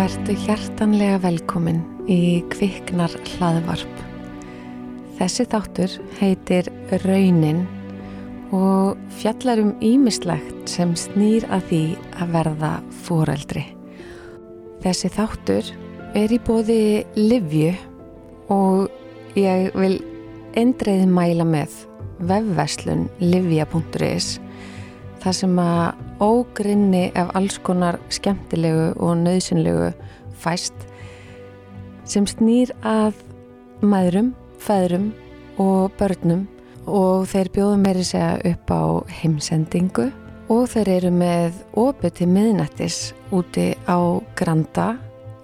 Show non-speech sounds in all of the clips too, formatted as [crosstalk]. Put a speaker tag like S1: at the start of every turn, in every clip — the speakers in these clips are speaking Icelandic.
S1: Vertu hjartanlega velkomin í Kviknar hlaðvarp. Þessi þáttur heitir Raunin og fjallar um ímislegt sem snýr að því að verða fóreldri. Þessi þáttur er í bóði Livju og ég vil eindreiði mæla með vefveslun livja.is þar sem að ógrinni af alls konar skemmtilegu og nöðsynlegu fæst sem snýr að maðurum, feðrum og börnum. Og þeir bjóðu meiri segja upp á heimsendingu. Og þeir eru með opið til miðnættis úti á Granda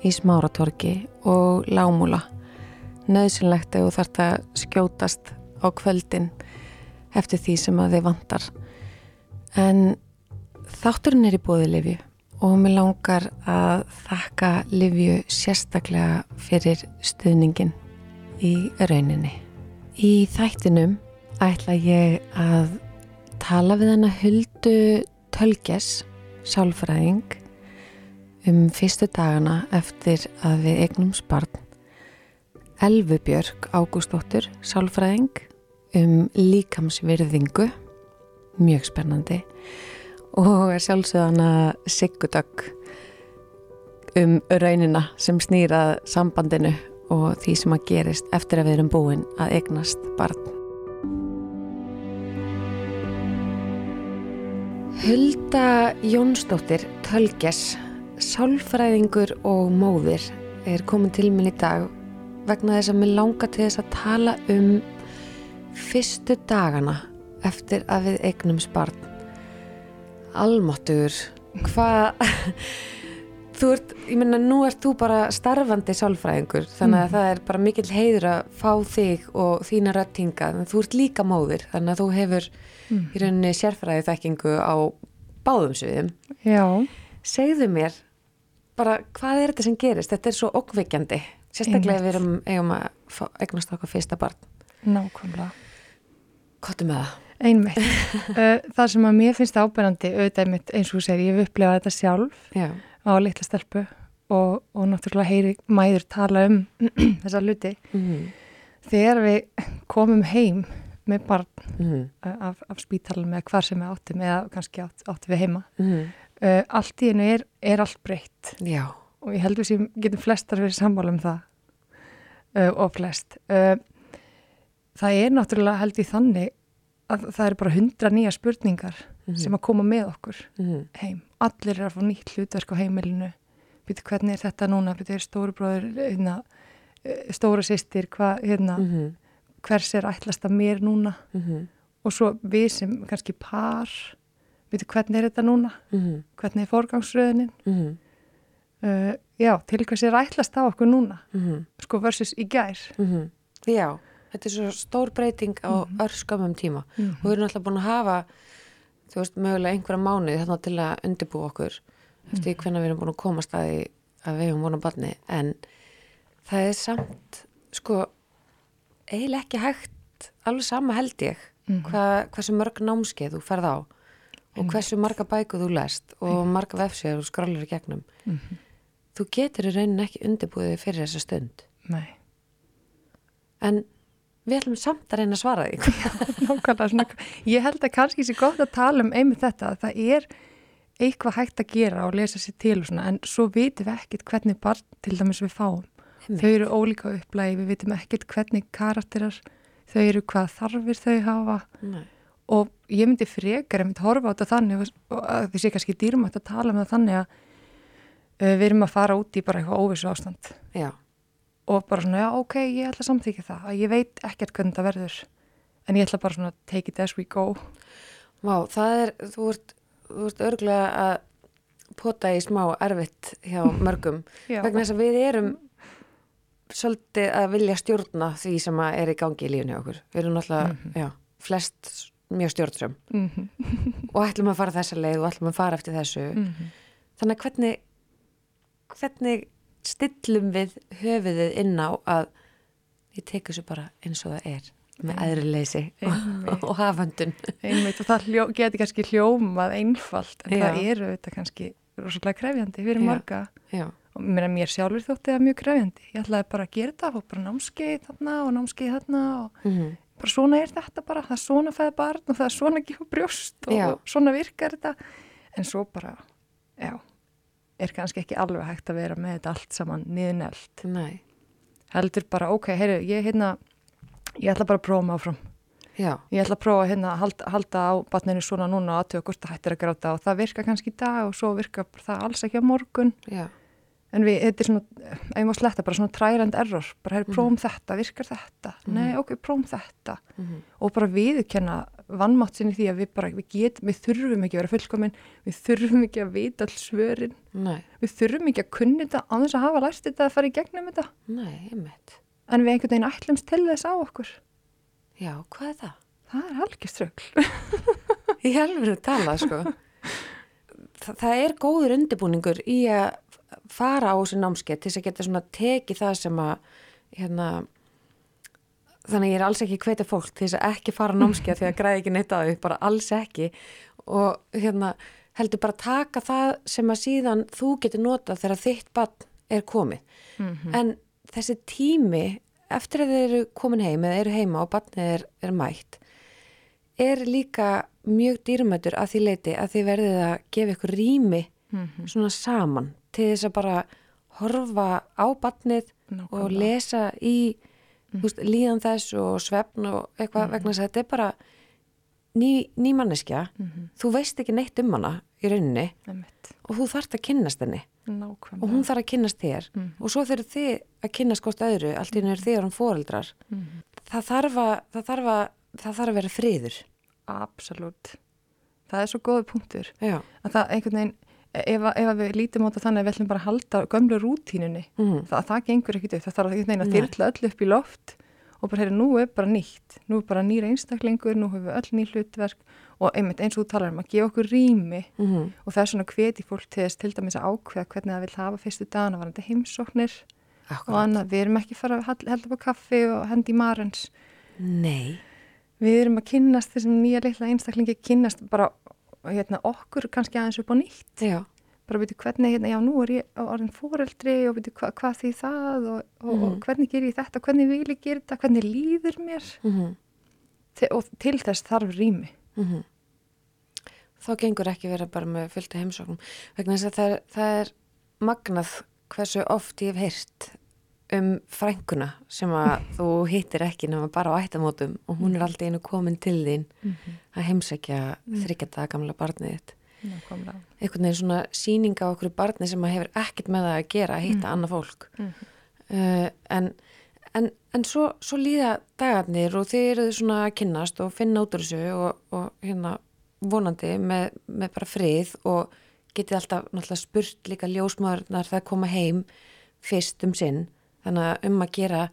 S1: í Smáratorki og Lámúla nöðsynlegt ef þú þarfst að skjótast á kvöldin eftir því sem að þið vantar. En þátturinn er í bóði Livju og mér langar að þakka Livju sérstaklega fyrir stuðningin í rauninni. Í þættinum ætla ég að tala við hana Huldu Tölges sálfræðing um fyrstu dagana eftir að við eignum sparn Elfubjörg Ágústóttur, sálfræðing um líkamsvirðingu, mjög spennandi og er sjálfsögðana Sigurdögg um raunina sem snýrað sambandinu og því sem að gerist eftir að við erum búin að eignast barn. Hulda Jónsdóttir Tölges, sálfræðingur og móðir er komin til minn í dag vegna þess að mér langar til þess að tala um fyrstu dagana eftir að við eignum sparn almáttur hvað [laughs] þú ert, ég menna nú ert þú bara starfandi sálfræðingur þannig að mm. það er bara mikil heiður að fá þig og þína rættinga þannig að þú ert líka móðir þannig að þú hefur mm. í rauninni sérfræðið þekkingu á báðum sviðum
S2: Já
S1: Segðu mér bara hvað er þetta sem gerist, þetta er svo okkveikjandi Sérstaklega við erum eigum að eignast okkar fyrsta barn.
S2: Nákvæmlega.
S1: Kottu með það?
S2: Einmitt. [laughs] það sem að mér finnst ábyrgandi auðvitað mitt eins og þú segir, ég hef upplefað þetta sjálf
S1: Já.
S2: á litla stelpu og, og náttúrulega heyri mæður tala um [clears throat] þessa luti. Mm. Þegar við komum heim með barn mm af, af spítalum eða hvar sem við áttum eða kannski átt, áttum við heima, mm uh, allt í hennu er, er allt breytt.
S1: Já
S2: og ég held við sem getum flestar verið sammála um það uh, og flest uh, það er náttúrulega held í þannig að það eru bara hundra nýja spurningar mm -hmm. sem að koma með okkur mm -hmm. heim, allir er að fá nýtt hlutverk á heimilinu, byrju hvernig er þetta núna byrju er stóru bróður hérna, uh, stóra sýstir hérna, mm -hmm. hvers er ætlast að mér núna mhm. og svo við sem kannski par byrju hvernig er þetta núna mhm. hvernig er forgangsröðinin mhm uh, já, til hvers er ætlast á okkur núna sko versus í gær.
S1: Já, þetta er svo stór breyting á mm -hmm. örskamum tíma mhm. og við erum alltaf búin að hafa þú veist, mögulega einhverja mánuði þarna til að undirbú okkur eftir mhm. hvernig við erum búin að komast að því að við hefum búin að barni en það er samt sko eiginlega ekki hægt alveg sama held ég mhm. Hva, hversu mörg námskeið þú ferð á og hversu marga bæku þú lest og marga vefsið þú skrallir í gegnum mm -hmm þú getur í raunin ekki undirbúið fyrir þessa stund
S2: Nei
S1: En við ætlum samt að reyna að svara því
S2: Nákvæmlega, svona, ég held að kannski sé gott að tala um einmitt þetta að það er eitthvað hægt að gera og lesa sér til og svona en svo vitum við ekkit hvernig barn til dæmis við fáum Heimitt. þau eru ólíka upplægi, við vitum ekkit hvernig karakterar, þau eru hvað þarfir þau hafa
S1: Nei.
S2: og ég myndi frekar, ég myndi horfa á þetta þannig og því sé kannski dýrmætt að tala um það þannig að Eh, við erum að fara út í bara eitthvað óvissu ástand
S1: já.
S2: Og bara svona, já, ok, ég ætla að samþykja það. Að ég veit ekkert hvernig það verður. En ég ætla bara svona take it as we go.
S1: Vá, það er, þú ert, þú ert örglega að pota í smá erfitt hjá [laughs] mörgum. Vegna þess að við erum svolítið að vilja stjórna því sem er í gangi í lífni okkur. Við erum náttúrulega, mm -hmm. já, flest mjög stjórnsum mm -hmm. [laughs] og ætlum að fara þessa leið og ætlum að fara eftir þessu. Mm -hmm. þannig að hvernig hvernig stillum við höfuðið inn á að ég teku þessu bara eins og það er með aðrileysi og, og hafandun
S2: einmitt og það hljó, getur kannski hljómað einfalt en Já. það eru þetta kannski rosalega krefjandi fyrir
S1: Já.
S2: marga.
S1: Já,
S2: og mér, mér sjálfur þótti það mjög krefjandi. Ég ætlaði bara að gera þetta og bara námskeið þarna og námskeið þarna og
S1: mhm,
S2: bara svona er þetta bara, það er svona fæði barn og það er svona gefa brjóst og svona virkar þetta. En svo bara, já er kannski ekki alveg hægt að vera með þetta allt saman niðurnelt.
S1: Nei,
S2: heldur bara, ok, heyrðu, ég hérna ég ætla bara að prófa mig áfram.
S1: Já,
S2: ég ætla að prófa hérna að halda, halda á batninu svona núna og aðtöða hvort það hættir að gráta og það virkar kannski í dag og svo virkar bara það alls ekki á morgun.
S1: Já,
S2: en við, þetta er svona, ef ég má sletta bara svona træland error, bara heyrðu, prófum þetta virkar þetta, nei, ok, prófum þetta.
S1: Mhm,
S2: og bara viðurkenna vannmátt sinni því að við bara, við getum, við þurfum ekki að vera fullkomin, við þurfum ekki að vita all svörin,
S1: nei,
S2: við þurfum ekki að kunni þetta á þess að hafa lært þetta að fara í gegnum þetta,
S1: nei, einmitt,
S2: en við einhvern veginn ætlumst til þess á okkur.
S1: já, hvað er það?
S2: Það er algjörströgl.
S1: Í helfinu tala, sko. Þa, það er góður undirbúningur í að fara á þessi námskeið til þess að geta svona tekið það sem að, hérna, þannig að ég er alls ekki hvetja fólk til þess að ekki fara á námskeið því að [laughs] græði ekki neitt á þau, bara alls ekki og hérna heldur bara taka það sem að síðan þú getur notað þegar þitt barn er komið. En þessi tími, eftir að þeir eru komin heim eða eru heima og barnið er, er mætt, er líka mjög dýrmættur að því leiti að þið verðið að gefa ykkur rými svona saman til þess að bara horfa á barnið og
S2: Nákvæmlega.
S1: lesa í þú veist, líðan þess og svefn og eitthvað vegna þess að þetta er bara ný, ný manneskja. Þú veist ekki neitt um hana í rauninni og þú þarft að kynnast henni.
S2: Nákvæmlega.
S1: og hún þarf að kynnast þér. Og svo þegar þið að kynnast hvort öðru. Allt í henni er þið um foreldrar. Það, þarf að, það, þarf að, það þarf að vera friður.
S2: Absolutt. Það er svo góður punktur.
S1: já,
S2: Að það einhvern veginn, ef, ef við lítum á þetta þannig að við ætlum bara að halda gömlu rútínunni,
S1: Mhm.
S2: það, það gengur ekkit upp. Það þarf einhvern veginn að þyrla öll upp í loft og bara, heyri, nú er bara nýtt. Nú er bara nýra einstaklingur, nú hefur við öll ný hlutverk og einmitt eins og þú talar um að gefa okkur rými
S1: mm
S2: og það er svona hveti fólk til þess til dæmis að ákveða hvernig það vil hafa fyrstu dagana varandi heimsóknir og
S1: Akkurat.
S2: annað. Við erum ekki fara að held- hella upp á kaffi og hendi í marens.
S1: nei,
S2: Við erum að kynnast þessum nýja litla einstaklingi, kynnast bara hérna, okkur kannski aðeins upp á nýtt.
S1: já,
S2: Bara veitu hvernig, hérna, já nú er ég orðin fóreldri og veitu hva, hvað því það og, og, og
S1: Mhm.
S2: hvernig ger ég þetta, hvernig vil ég gera þetta, hvernig líður mér.
S1: mm
S2: Te og til þess þarf rými.
S1: -hmm. þá gengur ekki vera bara með fullta heimsóknum vegna þess að það er, það er magnað hversu oft ég hef heyrt um frænguna sem að [laughs] þú hittir ekki nema bara á ættamótum og hún er alltaf einu komin til þín að heimsækja þryggjata gamla barnið þitt.
S2: Nákvæmlega.
S1: einhvern veginn svona sýning á okkur barni sem að hefur ekkert með það að gera að hitta annað fólk. Uh, en, en, en svo, svo líða dagarnir og þið eruð svona að kynnast og finna út úr þessu og, og hérna vonandi með, með bara frið og getið alltaf náttúrulega spurt líka ljósmaðurnar það koma heim fyrst um sinn þannig að um að gera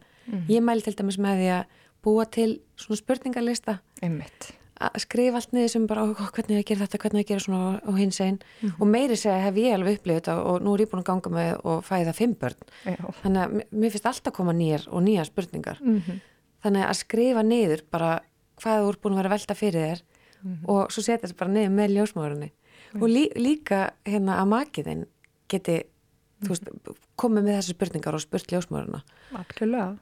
S1: ég mæli til dæmis með því að búa til svona spurningarlista
S2: Einmitt.
S1: að skrifa allt niður sem bara hvernig að gera þetta, hvernig að gera svona? og, hins einn og meiri segja hef ég alveg upplifið þetta og nú er ég búin að ganga með og fæða fimm börn.
S2: Já.
S1: þannig að mér- finnst alltaf koma nýjar og nýjar spurningar.
S2: Mm
S1: þannig að skrifa niður bara hvað þú ert búin að vera velta fyrir þér og svo setja þessi bara niður með ljósmáðurinni og lí, líka hérna að makiðin geti veist, komið með þessi spurningar og spurt
S2: Algjörlega.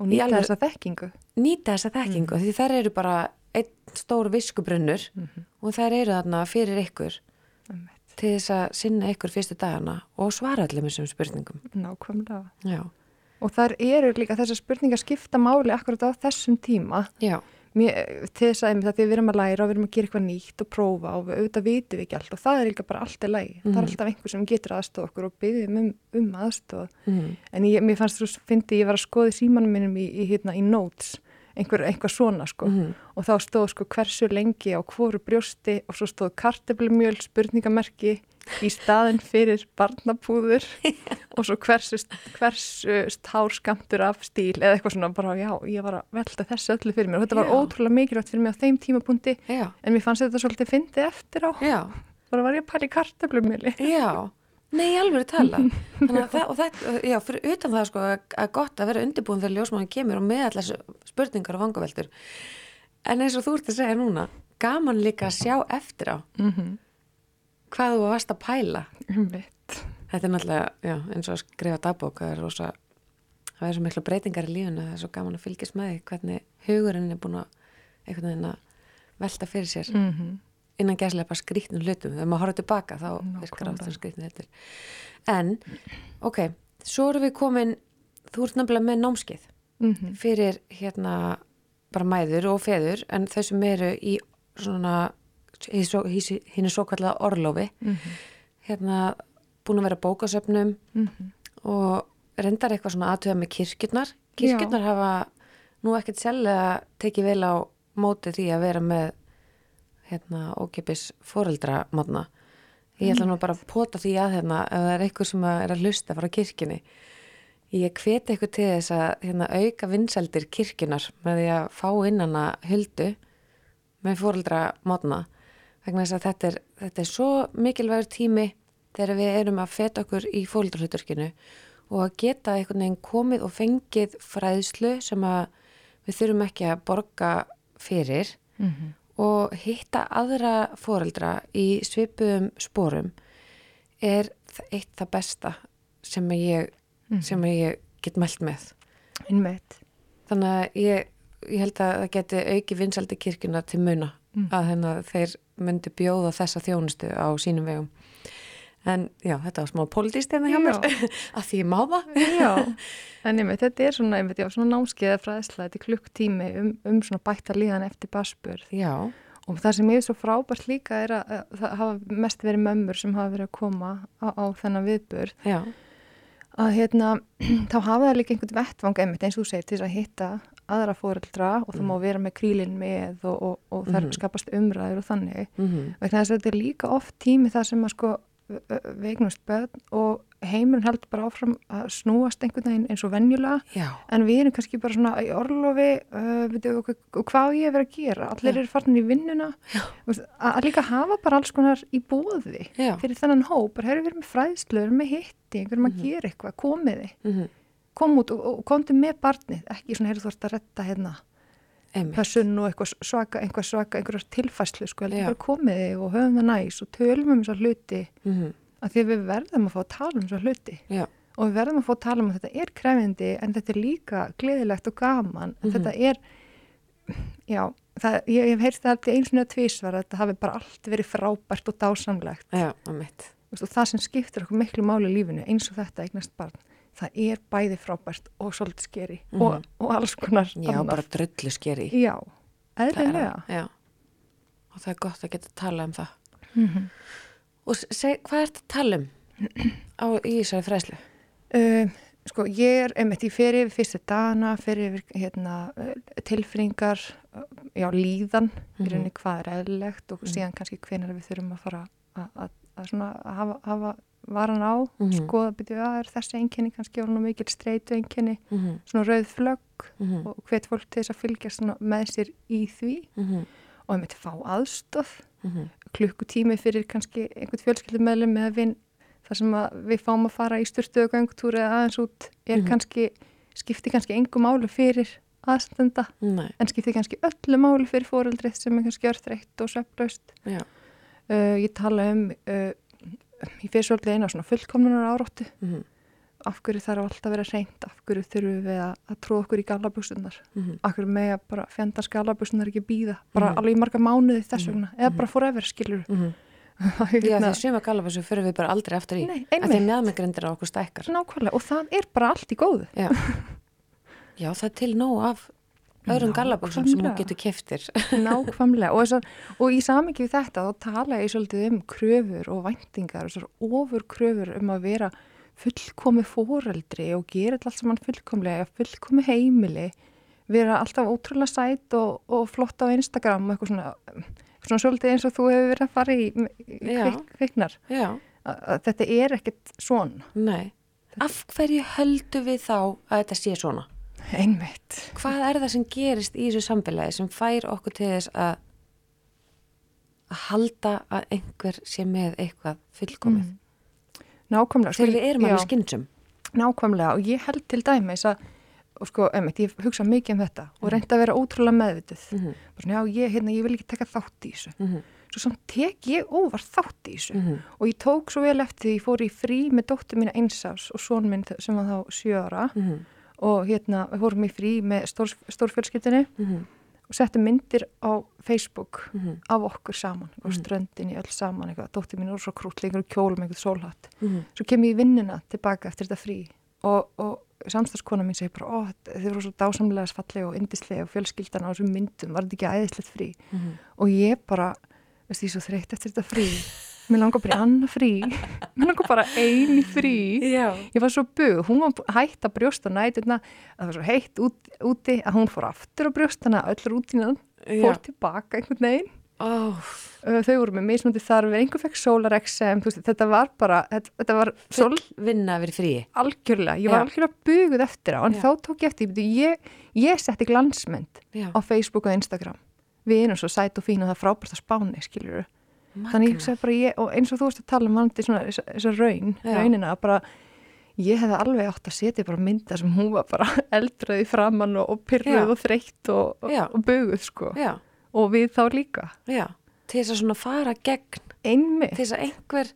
S2: Og nýta
S1: alveg-
S2: þessa þekkingu.
S1: nýta þessa þekkingu því þær eru bara einn stór viskubrunnur og þær eru þarna fyrir ykkur
S2: Einmitt.
S1: til þess að sinna ykkur fyrstu dagana og svara öllum þessum spurningum
S2: Nákvæmlega.
S1: já,
S2: Og þar eru líka þessar spurningar skipta máli akkurat á þessum tíma.
S1: já,
S2: Mér, til þess að að við erum að læra og við erum að gera eitthvað nýtt og prófa og við auðvitað vitum við ekki allt og það er líka bara allt í lægi. Það er alltaf einhver sem getur aðstofa okkur og byggjum um, um aðstofa.
S1: mm.
S2: En ég, mér fannst þú fyndi, ég var að skoða í símanum minnum í, í, hérna, í notes, einhver, einhver svona sko
S1: Mhm.
S2: og þá stóð sko hversu lengi á hvoru brjósti og svo stóð karteblumjöl spurningamerki í staðin fyrir barnapúður [laughs] og svo hversu, hversu stár skamtur af stíl eða eitthvað svona bara já, ég var að velta þessu öllu fyrir mér. Og þetta var
S1: Já.
S2: ótrúlega mikilvægt fyrir mig á þeim tímapunkti
S1: já,
S2: en mér fannst þetta svolítið fyndið eftir á.
S1: Já,
S2: bara var ég að pæla í karteblumjöli
S1: já. Nei, alveg tala. [laughs] Að það, og þetta, já, fyrir utan það sko að, að gott að vera undirbúin þegar ljósmáðin kemur og með allar spurningar og vangaveltur. En eins og þú ert að segja núna gaman líka að sjá eftir á.
S2: Mm -hmm.
S1: Hvað þú varst að pæla
S2: Einmitt.
S1: þetta er náttúrulega, já, eins og að skrifa dagbók það er rosa, það er svo miklu breytingar í lífinu, það er svo gaman að fylgjast með því hvernig hugurinn er búin að einhvern veginn að velta fyrir sér
S2: Mm -hmm.
S1: innan gæslega bara skrítnum hlutum þegar maður horfður tilbaka þá
S2: Nákvæmlega.
S1: virkar allt sem skrítnum hlutir en, ok, svo erum við komin þú ert nefnilega með námskeið
S2: Mhm.
S1: fyrir hérna bara mæður og feður en þau sem eru í svona hinn er svo kallega orlofi
S2: Mhm.
S1: hérna búin að vera bókasöfnum
S2: Mhm.
S1: og reyndar eitthvað svona aðtöða með kirkjurnar. Kirkjurnar hafa nú ekkert sérlega tekið vel á móti því að vera með hérna ókipis foreldra mótna. Ég ætla nú bara að pota því að hérna ef það er eitthvað sem að er að hlusta frá kirkjunni. Ég hveti eitthvað til þess að hérna, auka vinseldir kirkjunar með því að fá innana huldu með foreldra mótna vegna þess að þetta er, þetta er svo mikilvægur tími þegar við erum að feta okkur í fóreldrahluturkinu og að geta einhvern veginn komið og fengið fræðslu sem að við þurfum ekki að borga fyrir
S2: Mhm.
S1: og hitta aðra fóreldra í svipuðum sporum er eitt það besta sem ég, sem að ég get mælt með. Þannig að ég, ég held að það geti auki vinsaldi kirkjuna til muna að hennar þeir myndi bjóða þessa þjónustu á sínum vegum. En já, þetta var smá pólitíst hérna hjá mér, [laughs] að því ég má það.
S2: Já, [laughs] en einmitt, þetta er svona, einmitt, já, svona námskeið fræðsla, þetta er klukktími um, um svona bætta líðan eftir basbur
S1: Já,
S2: og það sem ég er svo frábært líka er að, að það hafa mest verið mömmur sem hafa verið að koma á, á þennan viðbur
S1: já,
S2: að hérna, [clears throat] þá hafa það líka einhvern vettvang einmitt eins og þú segir til þess að hitta aðra fóreldra og það má vera með krílinn með og, og, og þar
S1: Mhm.
S2: skapast umræður og þannig.
S1: Mhm,
S2: vegna þess að þetta er líka oft tími þar sem að sko veiknust börn og heimurinn heldur bara áfram að snúast einhvern veginn eins og venjulega.
S1: Já,
S2: en við erum kannski bara svona í orlofi uh, veitum, og, hvað ég að vera að gera? Allir
S1: Já.
S2: eru farin í vinnuna. Veist, að, líka hafa bara alls konar í bóði
S1: já,
S2: fyrir þennan hóp, bara hefur við erum með fræðslu við erum með hitti, við erum að
S1: Mhm.
S2: gera eitthvað komiði,
S1: mhm,
S2: kom út og, og komdu með barnið, ekki svona heyrðu þú ert að retta hérna pössun og eitthvað svaka, eitthvað svaka, einhverjar tilfæslu sko, heldur bara komiði og höfum það næs og tölum um þessar hluti.
S1: Mhm,
S2: að því við verðum að fá að tala um þessar hluti.
S1: Já,
S2: og við verðum að fá að tala um að þetta er krefindi en þetta er líka gleðilegt og gaman. En
S1: Mhm.
S2: þetta er já, það, ég, hef heyrst það alltaf eins og tvísvar að þetta hafi bara allt verið frábært og dásamlegt.
S1: Já,
S2: og það sem skiptir okkur miklu máli í lífinu eins og þetta eignast barn það er bæði frábært og svolítið skeri
S1: Mhm.
S2: og, og alls konar
S1: Já,
S2: annað.
S1: bara dröllu skeri.
S2: já, eðlilega
S1: Já, og það er gott að geta að tala um það.
S2: mm
S1: Og seg, hvað ert að tala um á, í þessari fræslu?
S2: Uh, sko, ég er einmitt í fyrir fyrstu dagana, fyrir yfir hérna, tilfinningar, uh, já, líðan, í
S1: Mhm.
S2: rauninni hvað er eðlilegt og síðan kannski hvenar við þurfum að fara að, að, að hafa, hafa varan á,
S1: Mhm.
S2: skoða byrju að er þessi einkenni kannski orðin og mikil streitu einkenni,
S1: Mm -hmm,
S2: svona rauð flögg
S1: mm -hmm,
S2: og hvet fólk til þess að fylgja með sér í því.
S1: Mm -hmm,
S2: og einmitt fá aðstof
S1: mhm,
S2: klukkutími fyrir kannski einhvern fjölskyldumöðlum eða vinn þar sem að við fáum að fara í styrtu og gangtúri eða aðeins út er
S1: Mhm.
S2: kannski, skiptir kannski engum málu fyrir aðstenda en skiptir kannski öllu málu fyrir fóreldrið sem er kannski örþreytt og sveflaust
S1: já,
S2: uh, ég tala um uh, ég fyrir svolítið eina svona fullkomnunar áróttu
S1: mm
S2: af hverju þarf alltaf að vera reynd af hverju þurfum við að, að tróða okkur í galabúsunar
S1: -hmm,
S2: af hverju með að bara fjandars galabúsunar ekki býða bara
S1: Mhm.
S2: alveg í marga mánuði þess
S1: Mhm.
S2: vegna eða bara forever skilur
S1: mm -hmm. [laughs] Já, því suma galabessu fyrir við bara aldrei aftur í.
S2: Hérna- Nei,
S1: Að því
S2: einmitt.
S1: meðmengrindir á okkur stækkar.
S2: Nákvæmlega, og það er bara allt í góðu.
S1: Já, [laughs] já það er til nóg af öðrum galaböksum sem þú getur keftir. [laughs]
S2: Nákvæmlega, og, þessar, og í samingi við þetta þá tala ég svolítið um kröfur og væntingar og þessar ofur kröfur um að vera fullkomi fóreldri og gera þetta allt saman fullkomlega, fullkomi heimili, vera alltaf ótrúlega sætt og, og flott á Instagram og eitthvað svona, svona svolítið eins og þú hefur verið að fara í, í kveiknar. Þetta er ekkert svona,
S1: nei. Af hverju höldu við þá að þetta sé svona?
S2: Einmitt.
S1: Hvað er það sem gerist í þessu samfélagi sem fær okkur til þess að að halda að einhver sé með eitthvað fullkomið?
S2: Mm. Nákvæmlega. sko,
S1: Þegar við erum alveg skynsum.
S2: Nákvæmlega og ég held til dæmis að og sko, einmitt, ég hugsa mikið um þetta og
S1: Mhm.
S2: reynda að vera ótrúlega meðvituð
S1: Mm -hmm.
S2: bara svona, já, ég, hérna, ég vil ekki taka þátt í þessu
S1: Mm -hmm.
S2: svo samt tek ég óvar þátt í þessu
S1: Mhm.
S2: og ég tók svo vel eftir því ég fór í frí með dóttur mína einsás og són minn sem var þá sjö ára
S1: Mhm.
S2: Og hérna við fórum í frí með stór, stórfjölskyldinni
S1: Mhm.
S2: og settum myndir á Facebook
S1: Mhm.
S2: af okkur saman og ströndinni öll saman eitthvað, dóttir mín er svo krútt lengur kjól með einhvern sólhatt
S1: Mhm.
S2: svo kem ég í vinnuna tilbaka eftir þetta frí og, og samstagskona mín segir bara ó, þið voru svo dásamlega fallega og indislega og fjölskyldan á þessum myndum, var þetta ekki æðislegt frí
S1: Mhm.
S2: og ég bara, veist ég svo þreytt eftir þetta frí [laughs] mér langar bara í annað frí. [laughs] Mér langar bara eini frí.
S1: Já.
S2: ég var svo bug, hún var hætt að brjósta nætuna, það var svo heitt út, úti að hún fór aftur að brjóstana öll rútinan, fór
S1: Já.
S2: tilbaka einhvern veginn. Uh, þau voru með mismundi þarfir, einhver fekk veist, þetta var bara, þetta, þetta var sól
S1: vinna að vera frí.
S2: algjörlega, ég var
S1: Já.
S2: algjörlega buguð eftir á, en
S1: Já.
S2: þá tók ég eftir, ég, ég setti glansmynd á Facebook og Instagram, við erum svo sæt og fín og það frábært á spáni, skiljuru, þannig ég hugsaði bara, ég, og eins og þú veist að tala um vandi svona, þessa, þessa raun,
S1: Já.
S2: raunina, bara, ég hefði alveg átt að setja bara mynda sem hún var bara [laughs] eldraði framann og, og pyrruð
S1: Já.
S2: og þreytt og, og, og buguð, sko,
S1: Já,
S2: og við þá líka,
S1: já. Til þess að svona fara gegn,
S2: einmitt,
S1: til þess að einhver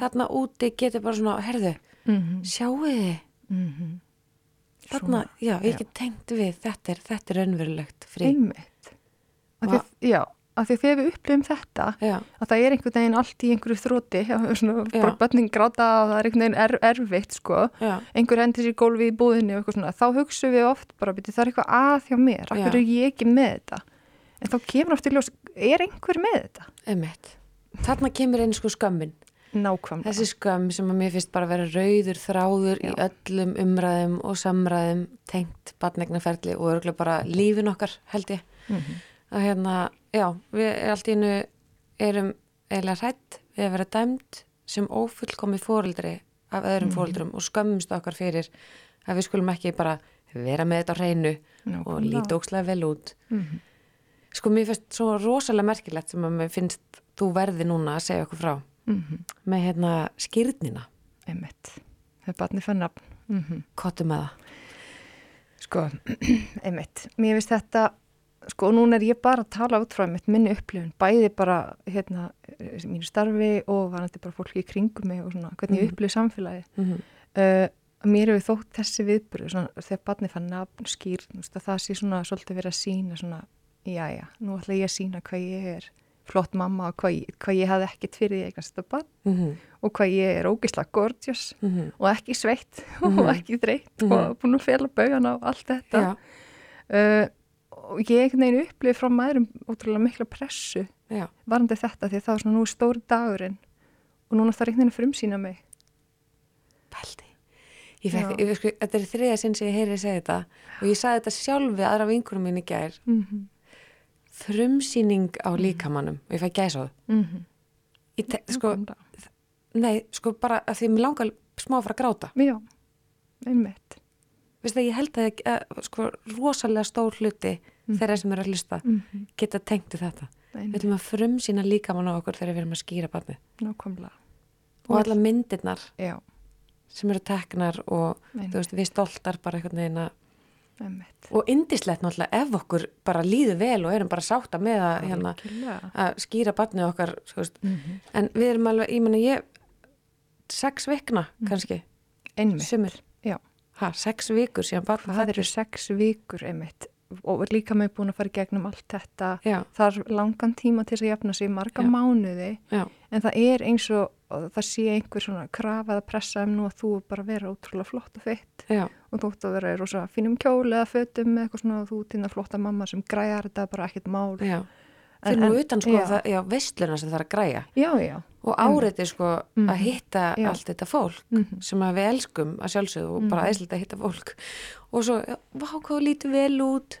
S1: þarna úti getur bara svona, herðu,
S2: mm
S1: sjáu þið,
S2: -hmm.
S1: þarna, já, ég get tengt við, þetta er, þetta er önverulegt frí.
S2: einmitt. Að- já, af því að þegar við upplifum þetta
S1: Já,
S2: að það er einhvern veginn allt í einhverju þróti já,
S1: Já.
S2: bara bönning gráta og það er einhvern veginn er, erfitt sko
S1: já,
S2: einhver hendur sér gólfi í búðinni og eitthvað svona þá hugsaum við oft bara, beti, það er eitthvað að hjá mér af
S1: Já.
S2: hverju er ég ekki með þetta en þá kemur oft í ljós, er einhver með þetta?
S1: emitt. Þarna kemur einu sko skömmin.
S2: Nákvæmlega
S1: Þessi skömm sem að mér finnst bara að vera rauður þráður í öllum umræðum og samræðum tengt badnegnaferli og örgulega bara lífin okkar held ég.
S2: Mhm.
S1: Að hérna, já, við allt í innu erum eiginlega hrætt við að vera dæmt sem ófullkomi fóreldri af öðrum fóreldrum og skömmumst okkar fyrir að við skulum ekki bara vera með þetta á hreinu og
S2: Nákvæmlega.
S1: líta ókslega vel út.
S2: Mhm.
S1: Sko mér finnst svo rosalega merkilegt sem að mér finnst þú verði núna að segja okkur frá
S2: Mhm.
S1: með hérna skýrnina,
S2: einmitt, það er barni fann nafn mhm
S1: kottu með það.
S2: Sko, [clears throat] einmitt, mér finnst þetta, sko, núna er ég bara að tala út frá minni upplifun, bæði bara, hérna, eh, mínu starfi og varandi bara fólki í kringum mig og svona, hvernig ég upplif samfélagi.
S1: Mm -hmm.
S2: Uh, mér hefur þótt þessi viðbyrðu, svona, þegar barni fann nafn, skýr, það sé svona svolítið verið að sína svona, já, já, nú ætla ég að sína hvað ég er flott mamma og hvað ég, hvað ég hafði ekkert fyrir eignast þetta barn
S1: Mm -hmm.
S2: og hvað ég er ógislega gorgeous
S1: Mhm.
S2: og ekki sveitt [laughs] og ekki þreytt og búin að fela bauðan á allt þetta
S1: Já,
S2: uh, og ég veginn upplifið frá maðurum ótrúlega mikla pressu
S1: já,
S2: varandi þetta því að það var svona nú stóri dagurinn og núna þarf einhvern veginn að frumsýna mig
S1: ég, sko, þetta er þriða sinn sem ég heyri segja þetta og ég sagði þetta sjálf við aðra vinkurum mín í gær.
S2: mm -hmm.
S1: Frumsýning á líkamannum og ég fæ gæsa á það.
S2: Mm -hmm.
S1: Sko, nei, sko bara að því mér langar smá að fara að gráta.
S2: Já, einmitt
S1: Veistu að ég held að, að sko, rosalega stór hluti þeirra sem eru að hlusta
S2: mm -hmm.
S1: geta tengt við þetta. Við
S2: einmitt,
S1: ætlum að frumsýna líkamann á okkur þegar við erum að skýra barnið.
S2: nákvæmlega.
S1: Og alla myndirnar
S2: Já,
S1: sem eru teknar og veist, við stoltar bara einhvern veginn að og indislegt náttúrulega ef okkur bara líður vel og erum bara sátta með að, hérna, að skýra barnið okkar veist.
S2: Mhm.
S1: en við erum alveg, ég menna ég sex vikna kannski.
S2: Einmitt,
S1: sumir,
S2: já.
S1: Ha, sex vikur síðan barn
S2: Það eru sex vikur einmitt og er líka með búin að fara gegnum allt þetta.
S1: Já,
S2: þarf langan tíma til þess að jafna sig marga
S1: Já.
S2: mánuði.
S1: Já,
S2: en það er eins og, og það sé einhver svona krafað að pressa um nú að þú bara vera ótrúlega flott og feitt
S1: já,
S2: og þú ætti að vera í rosa fínum kjóli eða fötum eða eitthvað svona og þú týna flotta mamma sem græjar þetta bara ekkert mál.
S1: Já.
S2: En-
S1: fyrir nú utan sko,
S2: já.
S1: það, veistluna sem það er að græja.
S2: Já, já,
S1: og áreiti sko
S2: Mhm.
S1: að hitta
S2: Já.
S1: allt þetta fólk
S2: Mhm.
S1: sem að við elskum að sjálfsögðu og bara æslega að hitta fólk og svo, vá hvað lítur vel út.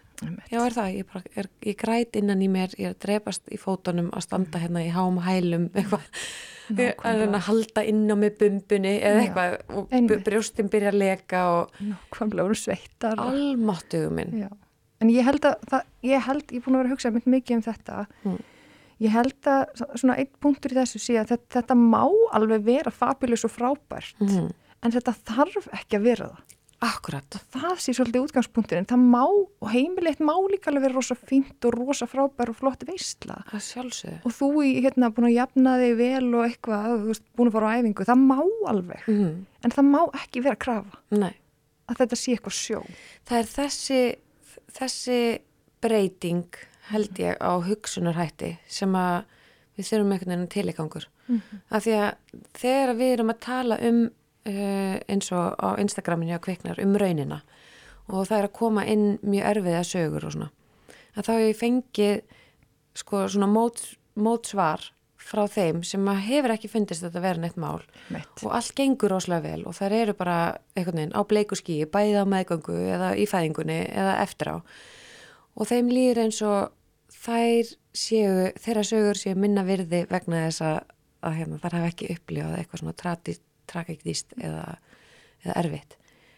S1: Já, er það, ég, bara, er, ég græt innan í mér, ég er að drepast í fótunum að standa hérna í hám hælum eitthvað, að halda inn á mig bumbunni eða eitthvað og brjóstin byrja að leka og
S2: Nákvæmlega voru sveittar
S1: almáttuðu minn.
S2: Já, en ég held að það, ég held, ég er búin að vera að hugsa mynd mikið um þetta
S1: Mm.
S2: Ég held að svona einn punktur í þessu sé að þetta, þetta má alveg vera fabulous og frábært
S1: Mhm.
S2: en þetta þarf ekki að vera það
S1: Akkurat.
S2: Það sé svolítið útgangspunkturinn. Það má, og heimilegt má líka alveg vera rosa fínt og rosa frábær og flott veistla.
S1: Það sjálfsögðu.
S2: Og þú í, hérna, búin að jafna þig vel og eitthvað, þú veist, búin að fara á æfingu. Það má alveg,
S1: Mm
S2: en það má ekki vera að krafa
S1: Nei.
S2: að þetta sé eitthvað sjó.
S1: Það er þessi, þessi breyting held ég á hugsunarhætti sem að við þurfum einhvern veginn tileikangur. Mm -hmm. Af því að þegar við erum að tala um uh, eins og á Instagraminu á kviknar um raunina og það er að koma inn mjög erfiða sögur og svona að þá ég fengið sko svona mót, mótsvar frá þeim sem að hefur ekki fundist þetta vera neitt mál
S2: Mitt.
S1: og allt gengur rosalega vel og þær eru bara einhvern veginn á bleiku skíi, bæði á meðgöngu eða í fæðingunni eða eftir á og þeim líður eins og þær séu, þeirra sögur séu minna virði vegna þess að, að hérna, þær hafa ekki upplifað eitthvað svona trati, tragiktíst eða, eða erfitt.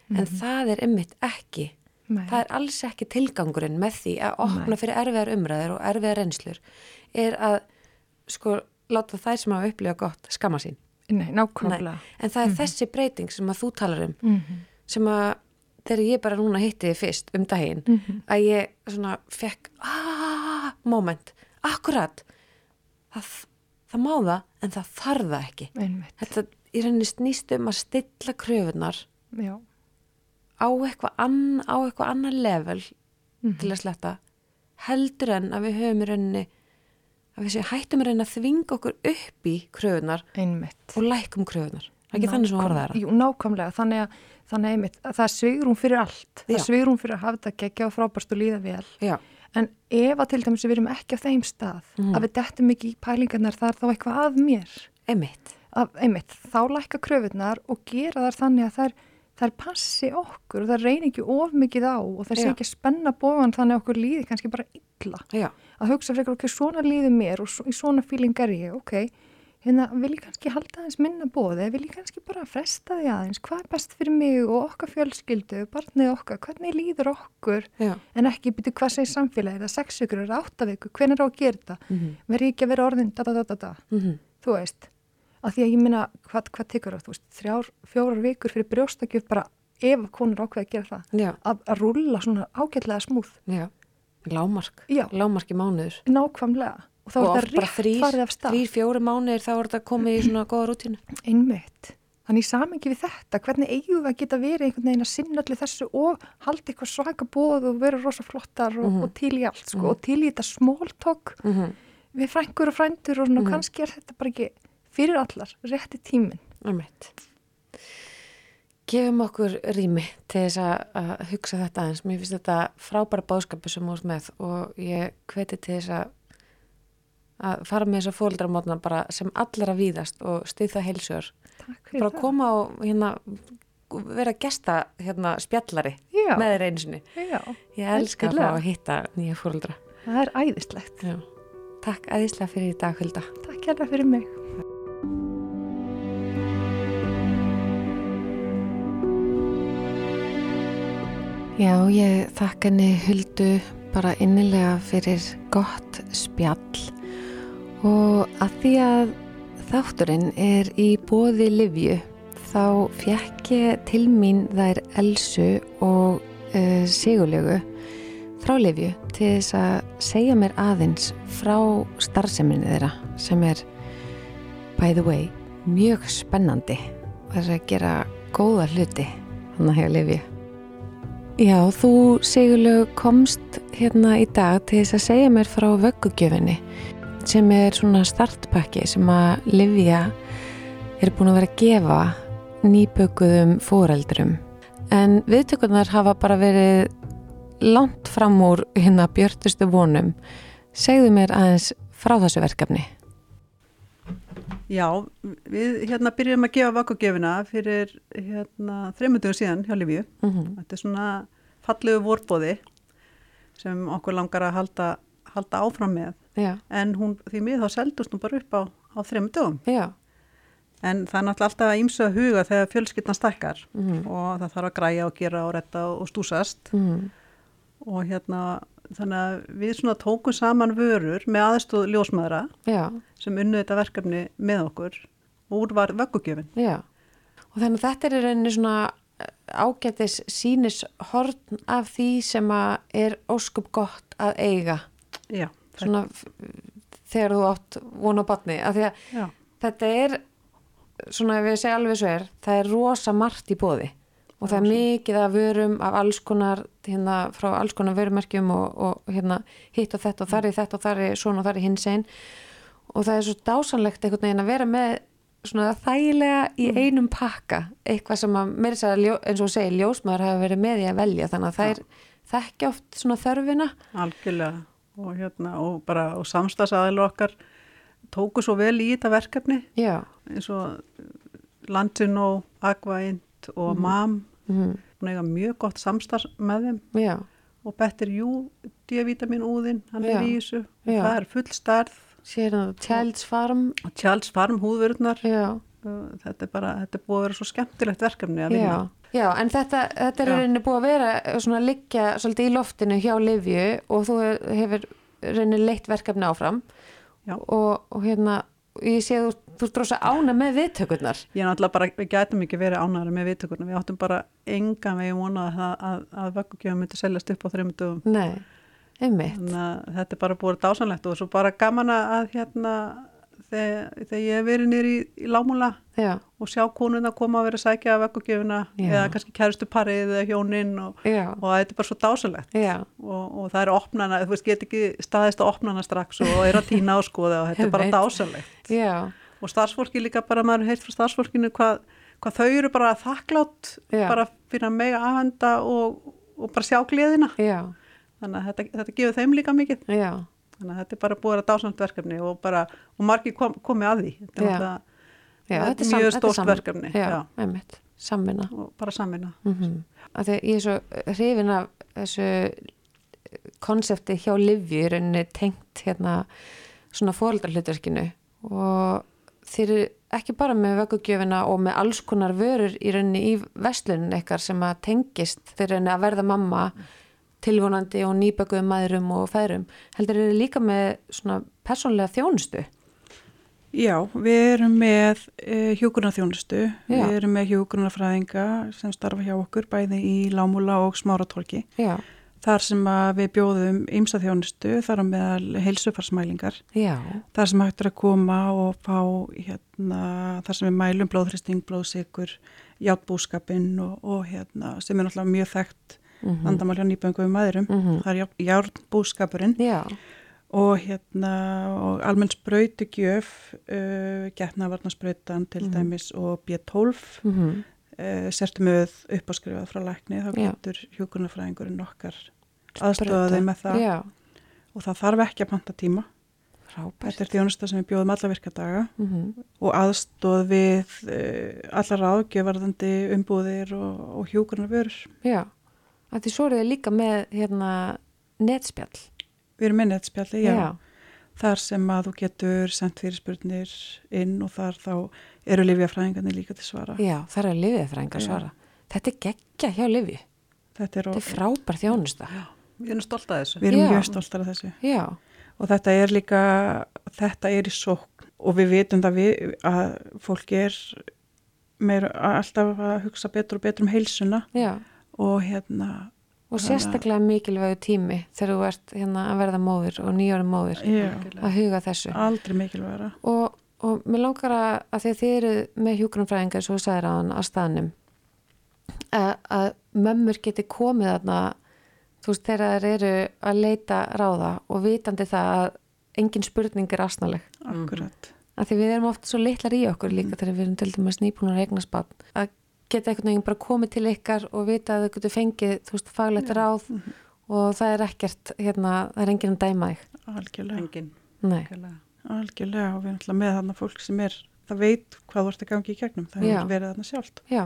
S1: En það er ymmit ekki.
S2: Nei.
S1: það er alls ekki tilgangurinn með því að opna
S2: Nei.
S1: fyrir erfiðar umræður og erfiðar reynslur er að sko láta þær sem hafa upplifað gott skamma sín.
S2: Nei, nákvæmlega.
S1: en það er þessi breyting sem að þú talar um
S2: Mm
S1: sem að þegar ég bara núna hitti þið fyrst um daginn
S2: Mhm.
S1: að ég svona fekk aaaah, moment, akkurat það, það má það en það þarf það ekki
S2: Einmitt.
S1: þetta í rauninni snýst um að stilla kröfunar
S2: Já.
S1: á eitthvað ann, á eitthvað annar level
S2: Mhm.
S1: til að sletta heldur en að við höfum í rauninni að við séum hættum í rauninni að þvinga okkur upp í kröfunar
S2: Einmitt.
S1: og lækum kröfunar ekki þannig sem orðað er það
S2: Jú, nákvæmlega, þannig að, þannig einmitt, að það er svigrum fyrir allt. Það er svigrum fyrir að hafa þetta geggja og frábærst og líða vel.
S1: já,
S2: En ef að til dæmis við erum ekki á þeim stað,
S1: Mhm.
S2: að við dettum ekki í pælingarnar, það er þá eitthvað að mér.
S1: emitt
S2: Að, einmitt, þá lækka kröfunar og gera þar þannig að þær, þær passi okkur og það reynir ekki of mikið á og það sé ekki að spenna bóðan þannig að okkur líði kannski bara illa.
S1: já,
S2: Að hugsa frekar, ok, svona líði mér og í svona fíling er ég, ok, hérna vil ég kannski halda aðeins minna bóði, vil ég kannski bara fresta því aðeins, hvað er best fyrir mig og okkar fjölskyldu, barnið okkar, hvernig líður okkur,
S1: já,
S2: en ekki byrju hvað segir samfélagið, það sex ykkur, er átta viku, hvernig er á að gera þetta,
S1: mhm,
S2: verði ég ekki að vera orðin, da da da da,
S1: mhm.
S2: Þú veist, að því að ég minna, hvað, hvað tekur það, þú veist, þrjár, fjórar vikur fyrir brjóstakjöf bara ef konur ákveða að gera það,
S1: Já,
S2: að, að rúlla svona ágætlega smúð,
S1: já, lámark, lámark í mánuður.
S2: Nákvæmlega, og þá
S1: og
S2: er þetta rétt farið af stað.
S1: þrýr, fjóri mánuður þá er þetta komið í svona góða rútínu.
S2: Einmitt. Þannig í samengi við þetta, hvernig eigum við að geta verið einhvern veginn að sinna allir þessu og halda eitthvað svaka bóð og vera rosa flottar og,
S1: Mhm.
S2: og til í allt, sko, og til í þetta small talk
S1: Mm -hmm.
S2: við frængur og frændur og svona,
S1: Mhm.
S2: kannski er þetta bara ekki fyrir allar, rétti tíminn.
S1: Gefum okkur rými til þess að, hugsa þetta eins. Mér finnst þetta frábæra báðskapu sem úr með og ég hveti til þess að, að fara með þessa fóldramótna bara sem allra víðast og.
S2: Takk fyrir
S1: Bara
S2: það.
S1: koma og hérna, vera gesta hérna, spjallari
S2: Já,
S1: með þeir einu sinni.
S2: já,
S1: Ég elska að fá að hitta nýja fóldra.
S2: það er æðislegt.
S1: Já. Takk æðislega fyrir í dag, Hulda.
S2: Takk hérna fyrir mig.
S1: Já, ég þakka henni Huldu bara innilega fyrir gott spjall og að því að þátturinn er í bóði Livju þá fjekk ég til mín þær Elsu og uh, Sigurlegu frá Livju til þess að segja mér aðeins frá starfseminni þeirra sem er by the way mjög spennandi og þess að gera góða hluti hann að hefur Livju. Já, þú Sigurlaug komst hérna í dag til þess að segja mér frá vöggugjöfinni sem er svona startpakki sem að Livja er búin að vera að gefa nýbökuðum fóreldrum. En viðtökurnar hafa bara verið langt fram úr hérna björtustu vonum. Segðu mér aðeins frá þessu verkefni.
S3: Já, við hérna byrjum að gefa vakugjöfina fyrir hérna þreymundugum síðan hjá Lífju.
S1: Mm -hmm.
S3: Þetta er svona fallegu vorbóði sem okkur langar að halda, halda áfram með.
S1: Já,
S3: En hún, því mið þá seldust hún bara upp á, á þreymundugum.
S1: já,
S3: En það er náttúrulega alltaf að ímsu að huga þegar fjölskyldna stakkar
S1: mm
S3: og það þarf að græja og gera og retta og, stúsast.
S1: -hmm.
S3: Og hérna, þannig að við svona tókum saman vörur með aðstóð ljósmaðra
S1: já,
S3: sem unnu þetta verkefni með okkur. Og úr var vöggugjöfin.
S1: Og þannig að þetta er rauninni svona ágætis sínis horn af því sem að er óskup gott að eiga.
S3: Já,
S1: svona þegar þú átt vona á batni af því að
S3: já,
S1: þetta er svona ef ég segja alveg svo er það er rosa margt í bóði og það er mikið af vörum af alls konar hérna frá alls konar vörumerkjum og, og hérna hitt og þetta og þar í þetta og þar í svona og þar í hins einn og það er svo dásanlegt einhvern veginn að vera með svona þægilega í einum pakka eitthvað sem að meira sér eins og þú segir ljósmaður hafa verið með í að velja þannig að það er þekki oft svona þörfina.
S3: Algjörlega og hérna og og samstagsaðil okkar tóku svo vel í þetta verkefni.
S1: Já,
S3: eins og Landino, Aquaint og MAM.
S1: Mm,
S3: hún eiga mjög gott samstarf með þeim.
S1: Já,
S3: og Better You D-vitamin úðinn, hann
S1: Já,
S3: er í þessu. Það er full
S1: það Child's Farm.
S3: Charles Farm húðvörðnar þetta er bara, þetta er búið að vera svo skemmtilegt verkefni að vinna
S1: Já, en þetta, þetta er rauninni búið að vera svona að liggja svolítið í loftinu hjá Livju og þú hefur rauninni leitt verkefni áfram. Og, og hérna ég sé að þú, þú ert rosa ána með viðtökurnar.
S3: Ég er náttúrulega bara, við gætum ekki verið ánægari með viðtökurna, við áttum bara engan veginn vonað að, að, að vöggugjöfum myndi seljast upp á þreymum dögum.
S1: Nei, einmitt.
S3: Þannig að þetta er bara búið dásanlegt og svo bara gaman að hérna, þegar, þegar ég hef verið nýri í, í lámúla og sjá konuna koma að vera sækja vöggugjöfuna
S1: Já.
S3: eða kannski kærustu parið eða hjóninn og, og þetta er bara svo dásanlegt.
S1: já,
S3: Og, og það er opnana, þú veist, get ekki staðist að opnana strax og er að týna á skoða og þetta er bara
S1: já,
S3: og starfsfólki líka bara, maður heilt frá starfsfólkinu hvað, hvað þau eru bara þakklátt bara fyrir að mega afhenda og, og bara sjá gleðina. Þannig að þetta, þetta gefur þeim líka mikið.
S1: Já,
S3: þannig að þetta er bara búið að dásamt verkefni og bara, og margir kom, komið að því. Þetta er náttúrulega- mjög stórt verkefni,
S1: Já,
S3: já.
S1: einmitt, samvinna.
S3: Og bara samvinna.
S1: Mm -hmm. að ég er svo hrifin af þessu konsepti hjá Livju í rauninni tengt hérna svona fóreldarhlutverkinu og þeir eru ekki bara með vöggugjöfina og með alls konar vörur í rauninni í vestlunin eitthvað sem að tengist þeir rauninni að verða mamma tilvonandi og nýbökuðum maðurum og feðrum heldur eru líka með svona persónlega þjónustu
S4: Já, við erum með uh, hjúgrunarþjónustu,
S1: Já.
S4: við erum með hjúgrunarfræðinga sem starfa hjá okkur bæði í Lámúla og Smáratorki.
S1: já,
S4: Þar sem við bjóðum ymsa þjónustu, þar á meðal heilsufarsmælingar.
S1: já,
S4: Þar sem hægt er að koma og fá hérna, þar sem við mælum blóðhristing, blóðsikur, játbúskapinn og, og hérna, sem er náttúrulega mjög þekkt
S1: mm
S4: vandamál hjá nýböngum maðurum.
S1: Mhm.
S4: Það er járnbúskapurinn.
S1: Já,
S4: og hérna og almenn sprautugjöf uh, getnavarnasprautan til
S1: Mhm.
S4: dæmis og B12
S1: mm
S4: uh, sertumöð uppáskrifað frá lækni. Þá getur hjúkunarfræðingurinn okkar aðstofaði með það.
S1: Já,
S4: og það þarf ekki að panta tíma.
S1: Frábært.
S4: Þetta er þjónusta sem við bjóðum alla virkadaga
S1: mm
S4: og aðstoð við uh, allar ágjöfarðandi umbúðir og, og hjúkunarvörur
S1: Já, að því svo eru þið líka með hérna netspjall.
S4: við erum með netspjalli, já. þar sem að þú getur sendt fyrirspurnir inn og þar þá eru lifjafræðingarnir líka til svara
S1: Já, það er lifið frænga
S4: Já.
S1: svara. Þetta er geggja hjá lifi.
S4: þetta er,
S1: Þetta er frábær þjónusta.
S3: við erum stolt að þessu
S4: við erum
S1: Já.
S4: mjög stoltar af þessu
S1: Já,
S4: og þetta er líka þetta er í sókn og við vitum það við, að fólk er meir alltaf að hugsa betur og betur um heilsuna
S1: já.
S4: Og hérna
S1: Og
S4: að-
S1: sérstaklega mikilvægu tími þegar þú ert hérna að verða móðir og nýjóra móðir.
S4: Já,
S1: að huga þessu.
S4: aldrei mikilvægra
S1: Og, og mér langar að, að því að þið eru með hjúgrunfræðingar, svo þú sagðir á hann, á staðnum, að, að mömmur geti komið þarna, þú veist, þegar þær eru að leita ráða og vitandi það að engin spurning er asnaleg.
S4: akkurat.
S1: Að því við erum oft svo litlar í okkur líka þegar við erum til dæmis nýbúnar eignaspann að geta einhvern veginn bara komið til ykkar og vita að þau getur fengið þú veist faglegt ráð og það er ekkert hérna, það er enginn að dæma þig.
S4: Algjörlega,
S3: engin
S1: Nei,
S3: algjörlega.
S4: algjörlega og við erum alltaf með þarna fólk sem er það veit hvað þú ert að gangi í gegnum það
S1: Já.
S4: hefur verið þarna sjálft.
S1: Já,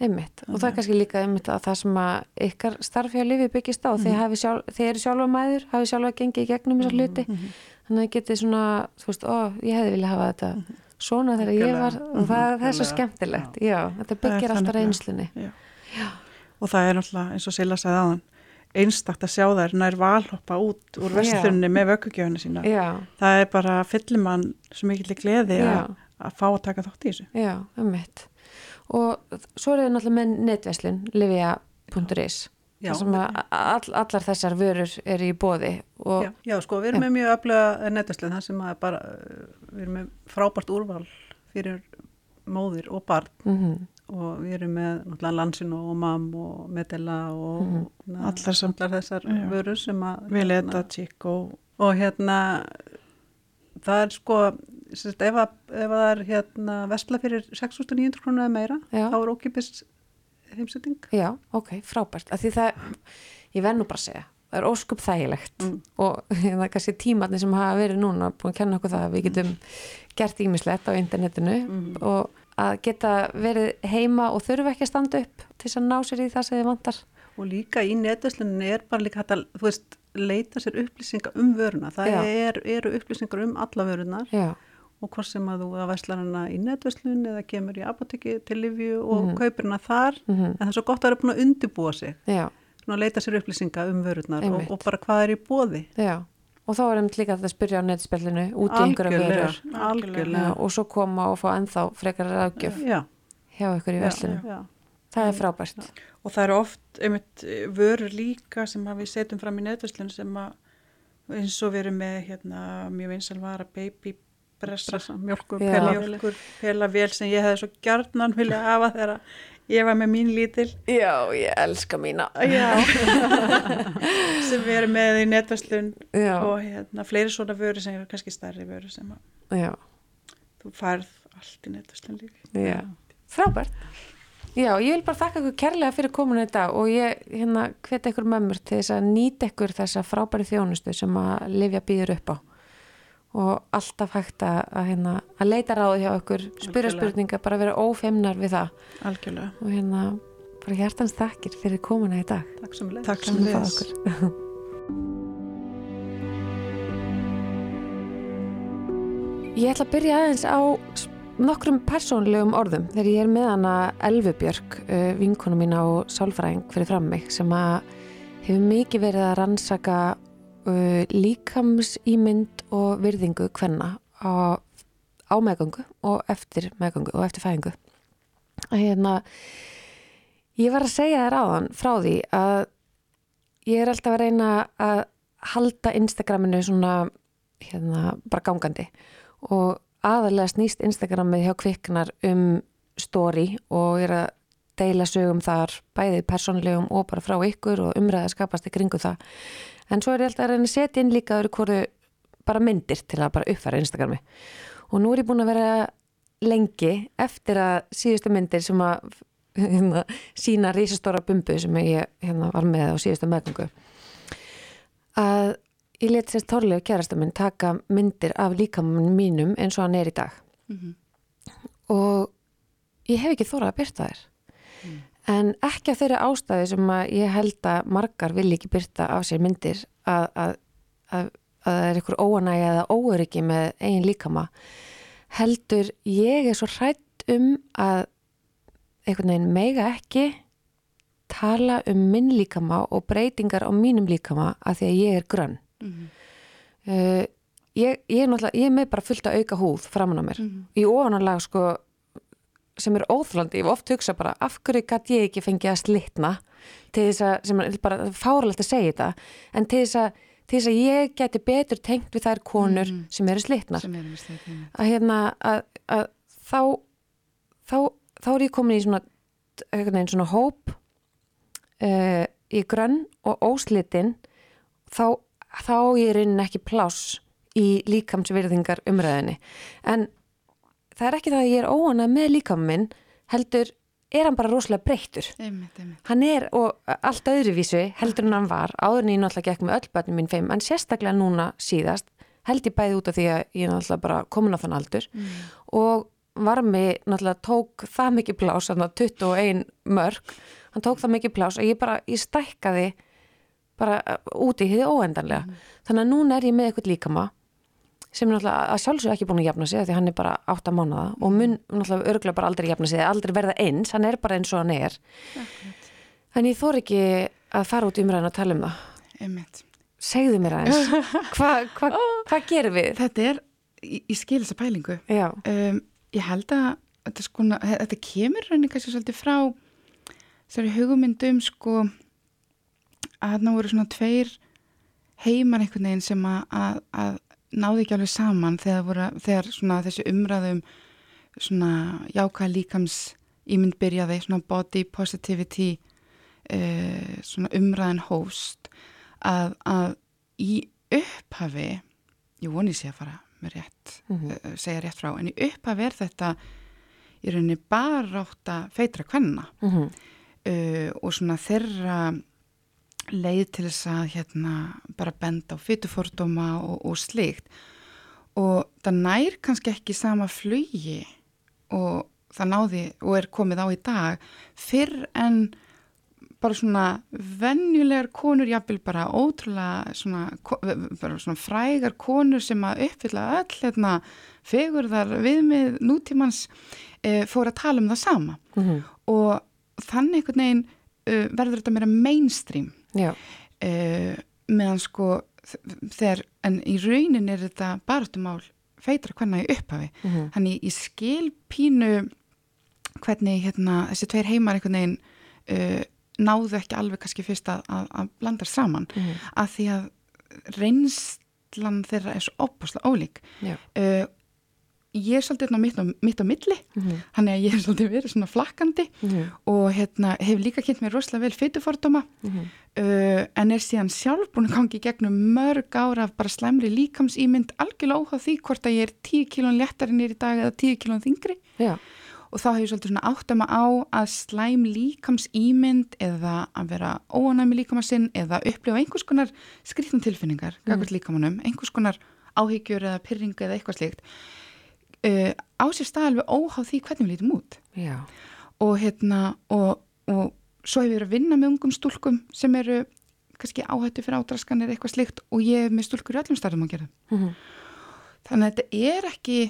S1: einmitt. Og það er kannski líka einmitt að það sem að ykkar starf hjá lifi byggist á þið, hafi sjálf, þið eru sjálfa mæður, hafi sjálfa gengið í gegnum þessar hluti. Þannig að þið getið svona, þú veist, ó, ég hefði viljað hafa þetta svona þegar ég var og það, það er svo skemmtilegt. já, þetta
S4: Það er
S1: byggir alltaf reynslunni.
S4: og það er náttúrulega eins og Silla sagði aðan einstakt að sjá þær nær valhoppa út úr vestlunni með vökkugjöfuna sína.
S1: Já,
S4: það er bara fyllimann svo mikill gleði
S1: Já.
S4: að, fá að taka þátt í þessu.
S1: Já, um mitt. og svo eru þau náttúrulega með netveslun livia.is
S3: Já.
S1: sem að all, allar þessar vörur eru í bóði og
S3: Já, já, sko, við erum
S1: Já.
S3: með mjög öflega netvæslu þar sem að bara, uh, við erum með frábært úrval fyrir móðir og barn
S1: Mhm.
S3: og við erum með náttúrulega Lansin og MAM og Medela og
S1: Mhm.
S3: na,
S5: Allar sem-
S3: allar þessar
S5: Já.
S3: vörur sem að
S5: Veleta, tík og
S3: og hérna það er sko sérst, ef, að, ef að það er hérna vesla fyrir 6.900 krónu eða meira
S1: Já.
S3: þá er ókipis heimsetting
S1: Já, ok, frábært. Það, ég verð nú bara að segja, það er óskup þægilegt
S3: Mm.
S1: og [laughs] það er kannski tímatni sem hafa verið núna búin að kenna okkur það að við getum gert ímislegt á internetinu
S3: Mhm.
S1: og að geta verið heima og þurfa ekki að standa upp til að ná sér í það sem þið vantar.
S3: og líka í netvæslunni er bara líka hægt að þú veist, leita sér upplýsinga um vöruna það er, eru upplýsingar um alla vörunar
S1: Já,
S3: og hvort sem að þú að veslar hana í netvæslun eða kemur í apoteki til Livju og
S1: Mhm.
S3: kaupir hana þar
S1: mhm,
S3: en það er svo gott að vera búin að undibúa sig
S1: já,
S3: að leita sér upplýsinga um
S1: Einmitt.
S3: og, og bara hvað er í bóði
S1: já. Og þá er einmitt líka að spyrja á netspillinu út í einhverja vörur
S3: algjörlega,
S1: Já, og svo koma og fá ennþá frekar ráðgjöf
S3: Já,
S1: hjá ykkur í
S3: já,
S1: veslinu.
S3: já.
S1: Það er frábært.
S5: og það eru oft einmitt vörur líka sem að við setjum fram í netverslun sem að eins og við erum með hérna mjög vinsalvara baby bressa
S3: pela.
S5: Mjölkur pela vel sem ég hefði svo gjarnan vilja hafa þegar ég var með mín lítil.
S1: Já, ég elska mína.
S5: Já. [laughs] sem við erum með í netverslun og hérna fleiri svona vörur sem eru kannski stærri vörur sem að
S1: já.
S5: þú færð allt í netverslun líka.
S1: Já, frábært. Já, ég vil bara þakka ykkur kærlega fyrir kominu í dag og ég hérna hveti ykkur mömmur til þess að nýta ykkur þessa frábæri þjónustu sem að Livja býður upp á og alltaf hægt að, að, hérna, að leita ráði hjá ykkur, spyrja spurninga, bara vera ófemnar við það
S5: algjörlega
S1: og hérna bara hjartans þakkir fyrir komuna í dag.
S3: Takk sem leið.
S5: Takk sömuleiðis.
S1: okkur. Ég ætla að byrja aðeins á nokkrum persónlegum orðum þegar ég er með hana Elfubjörg, uh, vinkonu mína og sálfræðing fyrir fram mig sem að hefur mikið verið að rannsaka líkamsýmynd og virðingu hvenna á, á meðgöngu og eftir meðgöngu og eftir fæðingu. Hérna, ég var að segja þér áðan frá því að ég er alltaf að reyna að halda Instagraminu svona hérna bara gangandi og aðalega snýst Instagramið hjá kviknar um story og er að deila sögum þar bæði persónlegum og bara frá ykkur og umræða skapast í kringu það en svo er ég alltaf að reyna að setja inn líka öðru hvoru bara myndir til að bara uppfæra Instagrami. Og nú er ég búin að vera lengi eftir að síðustu myndir sem að hérna, sína risastóra bumbu sem ég hérna, var með á síðustu meðgöngu. Að ég leti sér tórlega kærasta minn taka myndir af líkamann mínum eins og hann er í dag.
S5: Mhm.
S1: og ég hef ekki þórað að byrta þér en ekki af þeirri ástæði sem að ég held að margar vil ekki byrta af sér myndir að, að, að, að það er einhver óanægja eða óöryggi með eigin líkama heldur ég er svo hrætt um að einhvern veginn mega ekki tala um minn líkama og breytingar á mínum líkama af því að ég er grönn
S5: Mhm.
S1: uh, ég, ég er náttúrulega ég er með bara fullt að auka húð framan á mér
S5: Mhm.
S1: í ofananlag sko sem er óþrólandi, ég hef oft hugsa bara af hverju gæti ég ekki fengið að slitna til þess að, sem er bara fáralegt að segja þetta, en til þess að til þess að ég geti betur tengt við þær konur
S5: Mhm.
S1: sem eru slitnar.
S5: Sem er vist þetta
S1: að hérna að, að þá, þá þá er ég komin í svona svona hóp uh, í grönn og óslitin þá, þá ég er inn ekki pláss í líkamsvirðingar umræðinni en það er ekki það að ég er óanað með líkam minn heldur er hann bara rosalega breyttur. Hann er og allt öðruvísu heldur en hann var áður en ég náttúrulega gekk með öll börnum mín feim en sérstaklega núna síðast held ég bæði út af því að ég náttúrulega bara komin á þann aldur.
S5: Mm.
S1: og varmi náttúrulega tók það mikið plás, þannig að 21 mörg, hann tók það mikið plás og ég bara, ég stækkaði bara uh, úti í því óendanlega. Þannig að núna er ég með eitthvað líkama sem er náttúrulega að sjálfsög ekki búin að jafna sig því hann er bara átta mánuða og mun náttúrulega örgulega bara aldrei jafna sig, aldrei verða eins hann er bara eins og hann er. En ég þór ekki að fara út í umræðin að tala um það.
S5: Einmitt.
S1: Segðu mér aðeins, hvað [laughs] hva, hva gerum við?
S5: þetta er, ég, skil þessa pælingu. Um, ég held að þetta, sko, þetta kemur rauninni kannski svolítið frá þessari hugumyndum sko að þarna voru svona tveir heimar einhvern veginn sem að, að, að náði ekki alveg saman þegar, voru, þegar svona þessi umræðum svona jákvæða líkams ímynd byrjaði, svona body positivity uh, svona umræðan hóst að, að í upphafi ég voni sé að fara með rétt mm -hmm. segja rétt frá, en í upphafi er þetta í rauninni bara átt að feitra hvenna mm -hmm. uh, og svona þeirra leið til þess að hérna bara benda á fytufordóma og, og slikt og það nær kannski ekki sama flugi og það náði og er komið á í dag fyrr en bara svona vennjulegar konur, jáfnvel bara ótrúlega svona, bara svona frægar konur sem að uppfylla öll hérna, fegurðar viðmið nútímans e, fór að tala um það sama. Mm -hmm. og þannig einhvern veginn e, verður þetta meira mainstream uh, meðan sko þegar, en í raunin er þetta barðumál feitra hvernig í upphafi mm -hmm. þannig í skilpínu hvernig hérna, þessi tveir heimar einhvern veginn uh, náðu ekki alveg kannski fyrst að, að, að blanda saman mm -hmm. að því að reynslan þeirra er svo opusla ólík uh, ég er svolítið mitt á, mitt á milli mm -hmm. þannig að ég er svolítið verið svona flakkandi -hmm. og hérna, hef líka kynnt mér rosalega vel fytufordóma mm -hmm. Uh, en er síðan sjálf búin að gangi gegnum mörg ára af bara slemri líkamsýmynd algjörlega óháð því hvort að ég er 10 kílón léttarinn er í dag eða 10 kílón þingri Já. og þá hef ég svolítið svona átt að maður á að slæm líkamsýmynd eða að vera óanæmi líkamassinn eða upplifa einhvers konar skrifnum tilfinningar, gagvart líkamannum einhvers konar áhyggjur eða pyrringa eða eitthvað slíkt uh, á sér stað alveg óháð því hvernig við lítum út
S1: Já.
S5: og hérna og, og svo hefur við verið að vinna með ungum stúlkum sem eru kannski áhættu fyrir ádraskan eða eitthvað slikt og ég er með stúlkur í öllum starfum að gera mm -hmm. þannig að þetta er ekki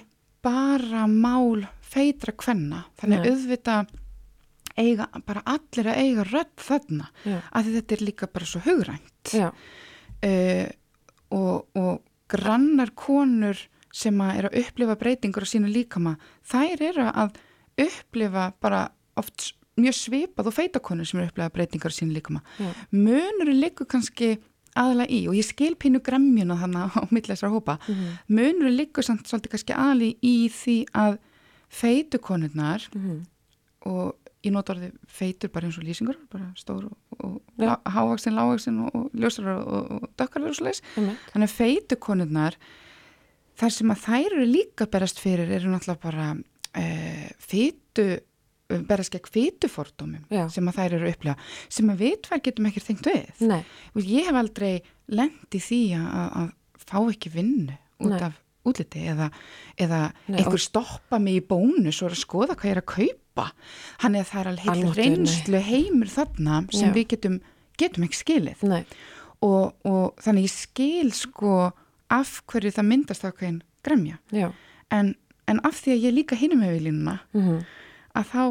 S5: bara mál feitra kvenna. Þannig að auðvita eiga, bara allir að eiga rödd þarna, Já. því þetta er líka bara svo hugrænt. Uh, og, og grannar konur sem að er að upplifa breytingur á sínu líkama, þær eru að upplifa bara oft mjög svipað og feitakonur sem eru að upplifa breytingur á sínu líkama. Ja. Mönurinn liggur kannski aðalega í og ég skil pínu gremmjuna þannig á mittlæsra hópa. Mm -hmm. Mönurinn liggur samt svolítið kannski aðalega í því að feitukonurnar mm -hmm. og ég nota orðið feitur bara eins og lýsingur, bara stór og, og ja. hávaksin, lágvaksin og, og ljósar og, og dökkarlega og svo leiðis. Mm -hmm. Þannig að feitukonurnar þar sem að þær eru líka berast fyrir eru náttúrulega bara uh, fytu, berast gegn fytufordómum sem að þær eru upplega sem að við tvær getum ekki þengt við
S1: Nei.
S5: og ég hef aldrei lendið því að, að fá ekki vinnu út Nei. af útliti eða, eða Nei, einhver stoppa mig í bónus og að skoða hvað ég er að kaupa hann er það er alveg reynslu heimur þarna sem Já. við getum, getum ekki skilið og, og þannig ég skil sko af hverju það myndast ákveðin gremja en, en af því að ég líka hinum með viljununa mm -hmm. Að þá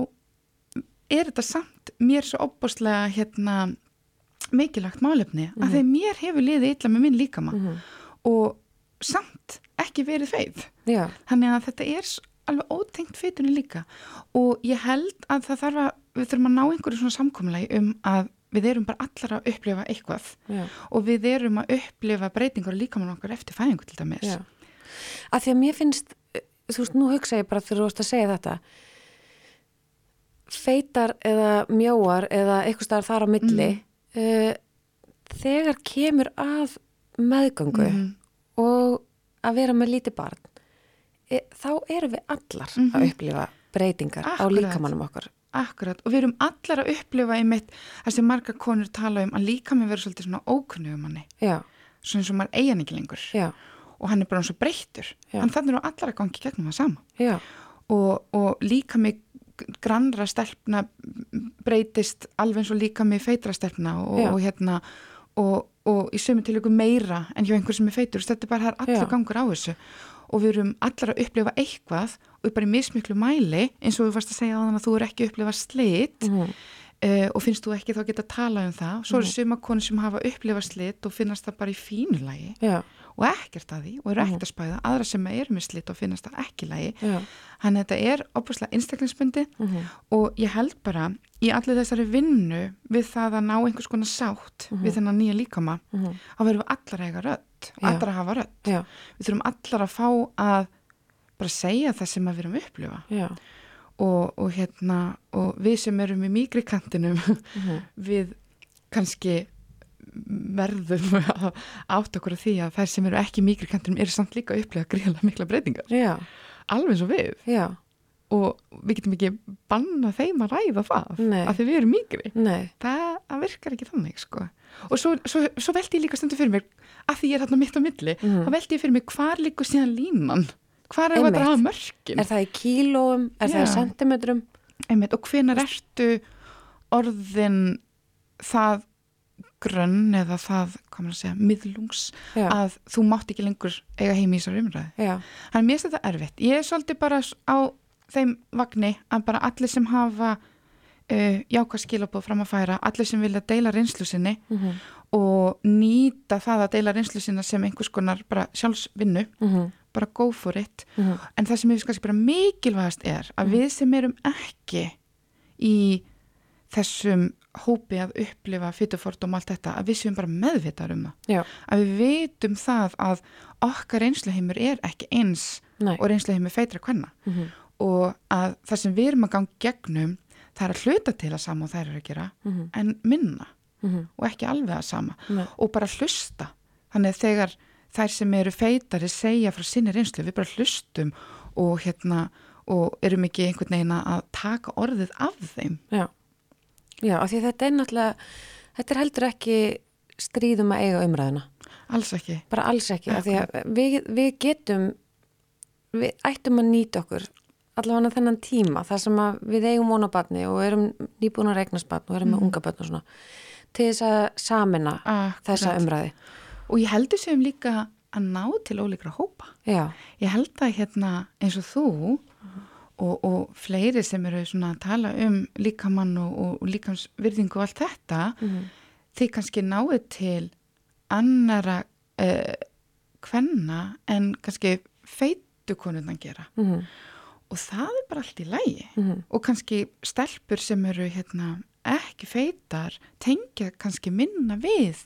S5: er þetta samt mér svo opbáslega hérna mikilagt málefni mm -hmm. að því mér hefur liðið illa með minn líkama mm -hmm. og samt ekki verið feið
S1: Já.
S5: þannig að þetta er alveg ótengt feitunni líka og ég held að það þarf að við þurfum að ná einhverju svona samkomlegi um að við erum bara allar að upplifa eitthvað Já. og við erum að upplifa breytingar líka mann okkar eftir fæðingu til dæmis Já.
S1: að því að mér finnst þú veist, nú hugsa ég bara þegar þú veist að segja þetta feitar eða mjóar eða eitthvað starf þar á milli mm. uh, þegar kemur að meðgöngu mm. og að vera með líti barn e, þá erum við allar mm -hmm. að mhm. upplifa breytingar Akkurat. á líkamannum okkar
S5: Akkurat, og við erum allar að upplifa einmitt það sem marga konur tala um að líka með vera svolítið svona ókunnu um hann svona eins og maður eigan ekki lengur
S1: Já.
S5: og hann er bara eins og breyttur en þannig eru allar að gangi gegnum það sama og, og líka með grannra stelpna breytist alveg eins og líka með feitra stelpna og, og hérna og, og í sömu til ykkur meira en hjá einhver sem er feitur, þetta er bara allar Já. gangur á þessu og við erum allar að upplifa eitthvað og bara í mismiklu mæli eins og þú varst að segja að þú er ekki að upplifa slitt mm -hmm. uh, og finnst þú ekki þá að geta að tala um það svo eru mm -hmm. suma konur sem hafa upplifa slitt og finnast það bara í fínulagi
S1: Já.
S5: Og ekkert að því og eru
S1: Mhm.
S5: ekkert að spæða aðra sem eru með slitt og finnast það ekki lægi að þetta er opuslega einstaklingsbundi
S1: Mhm.
S5: og ég held bara í allir þessari vinnu við það að ná einhvers konar sátt
S1: Mhm.
S5: við þennan nýja líkama
S1: Mhm.
S5: þá verðum við allar að eiga
S1: Já.
S5: allar að hafa
S1: Já.
S5: við þurfum allar að fá að bara segja það sem við erum að upplifa
S1: Já.
S5: og, og hérna og við sem erum í mýgri kantinum
S1: Mhm. [laughs]
S5: við kannski verðum [laughs] að átt okkur af því að þær sem eru ekki í mýgri kantinum eru samt líka að upplifa gríðlega mikla breytingar
S1: Já.
S5: alveg eins og við
S1: Já.
S5: og við getum ekki banna þeim að ræða það
S1: Nei.
S5: því við erum mýgri
S1: Nei.
S5: það, það virkar ekki þannig sko. og svo, svo, svo veldi ég líka stundu fyrir mér af því ég er þarna mitt á milli
S1: Mhm.
S5: þá veldi ég fyrir mér hvar líkur síðan línan hvar er þetta að hafa mörkin
S1: Er það í kílóum? Er það í
S5: Já.
S1: sentimetrum?
S5: Einmitt, og hvenar ertu orðin það grönn eða það, hvað maður að segja, miðlungs
S1: Já.
S5: að þú mátt ekki lengur eiga heim í þessar umræði.
S1: Já.
S5: Þannig mér finnst þetta erfitt. Ég er svolítið bara á þeim vagni að bara allir sem hafa uh, jákvæð skilabóð fram að færa, allir sem vilja deila reynslu sinni
S1: Mhm.
S5: og nýta það að deila reynslu sinna sem einhvers konar bara sjálfsvinnu,
S1: Mhm.
S5: bara go for it.
S1: Mhm.
S5: En það sem ég finnst kannski bara mikilvægast er að við sem erum ekki í þessum hópi að upplifa fytufordum og allt þetta, að við séum bara meðvitaður um það.
S1: Já.
S5: Að við vitum það að okkar reynsluheimur er ekki eins
S1: Nei.
S5: og reynsluheimur feitra hvenna.
S1: Mhm.
S5: Og að það sem við erum að ganga gegnum, það er að hluta til að sama og þær eru að gera,
S1: Mhm.
S5: en minna
S1: Mhm.
S5: og ekki alveg að sama.
S1: Nei.
S5: Og bara hlusta. Þannig að þegar þær sem eru feitari segja frá sinni reynslu, við bara hlustum og hérna, og erum ekki einhvern veginn að taka orðið af þeim.
S1: Já. Já, af því þetta er náttúrulega, þetta er heldur ekki stríðum að eiga umræðina.
S5: Alls ekki.
S1: Bara alls ekki, af því að við, við getum, við ættum að nýta okkur allavega þennan tíma, þar sem við eigum vonabarni og erum nýbúin að regnast barn og erum með unga barn og svona, til þess að samina
S5: Akkurat.
S1: þessa umræði.
S5: Og ég heldur sem líka að ná til ólíkra hópa.
S1: Já,
S5: Ég held að hérna eins og þú og, og fleiri sem eru svona að tala um líkamann og, og, og líkamsvirðingu og allt þetta,
S1: Mhm.
S5: þið kannski náðu til annara uh, kvenna en kannski feitu konundan gera.
S1: mhm,
S5: Og það er bara allt í lægi.
S1: mhm,
S5: Og kannski stelpur sem eru hérna, ekki feitar tengja kannski minna við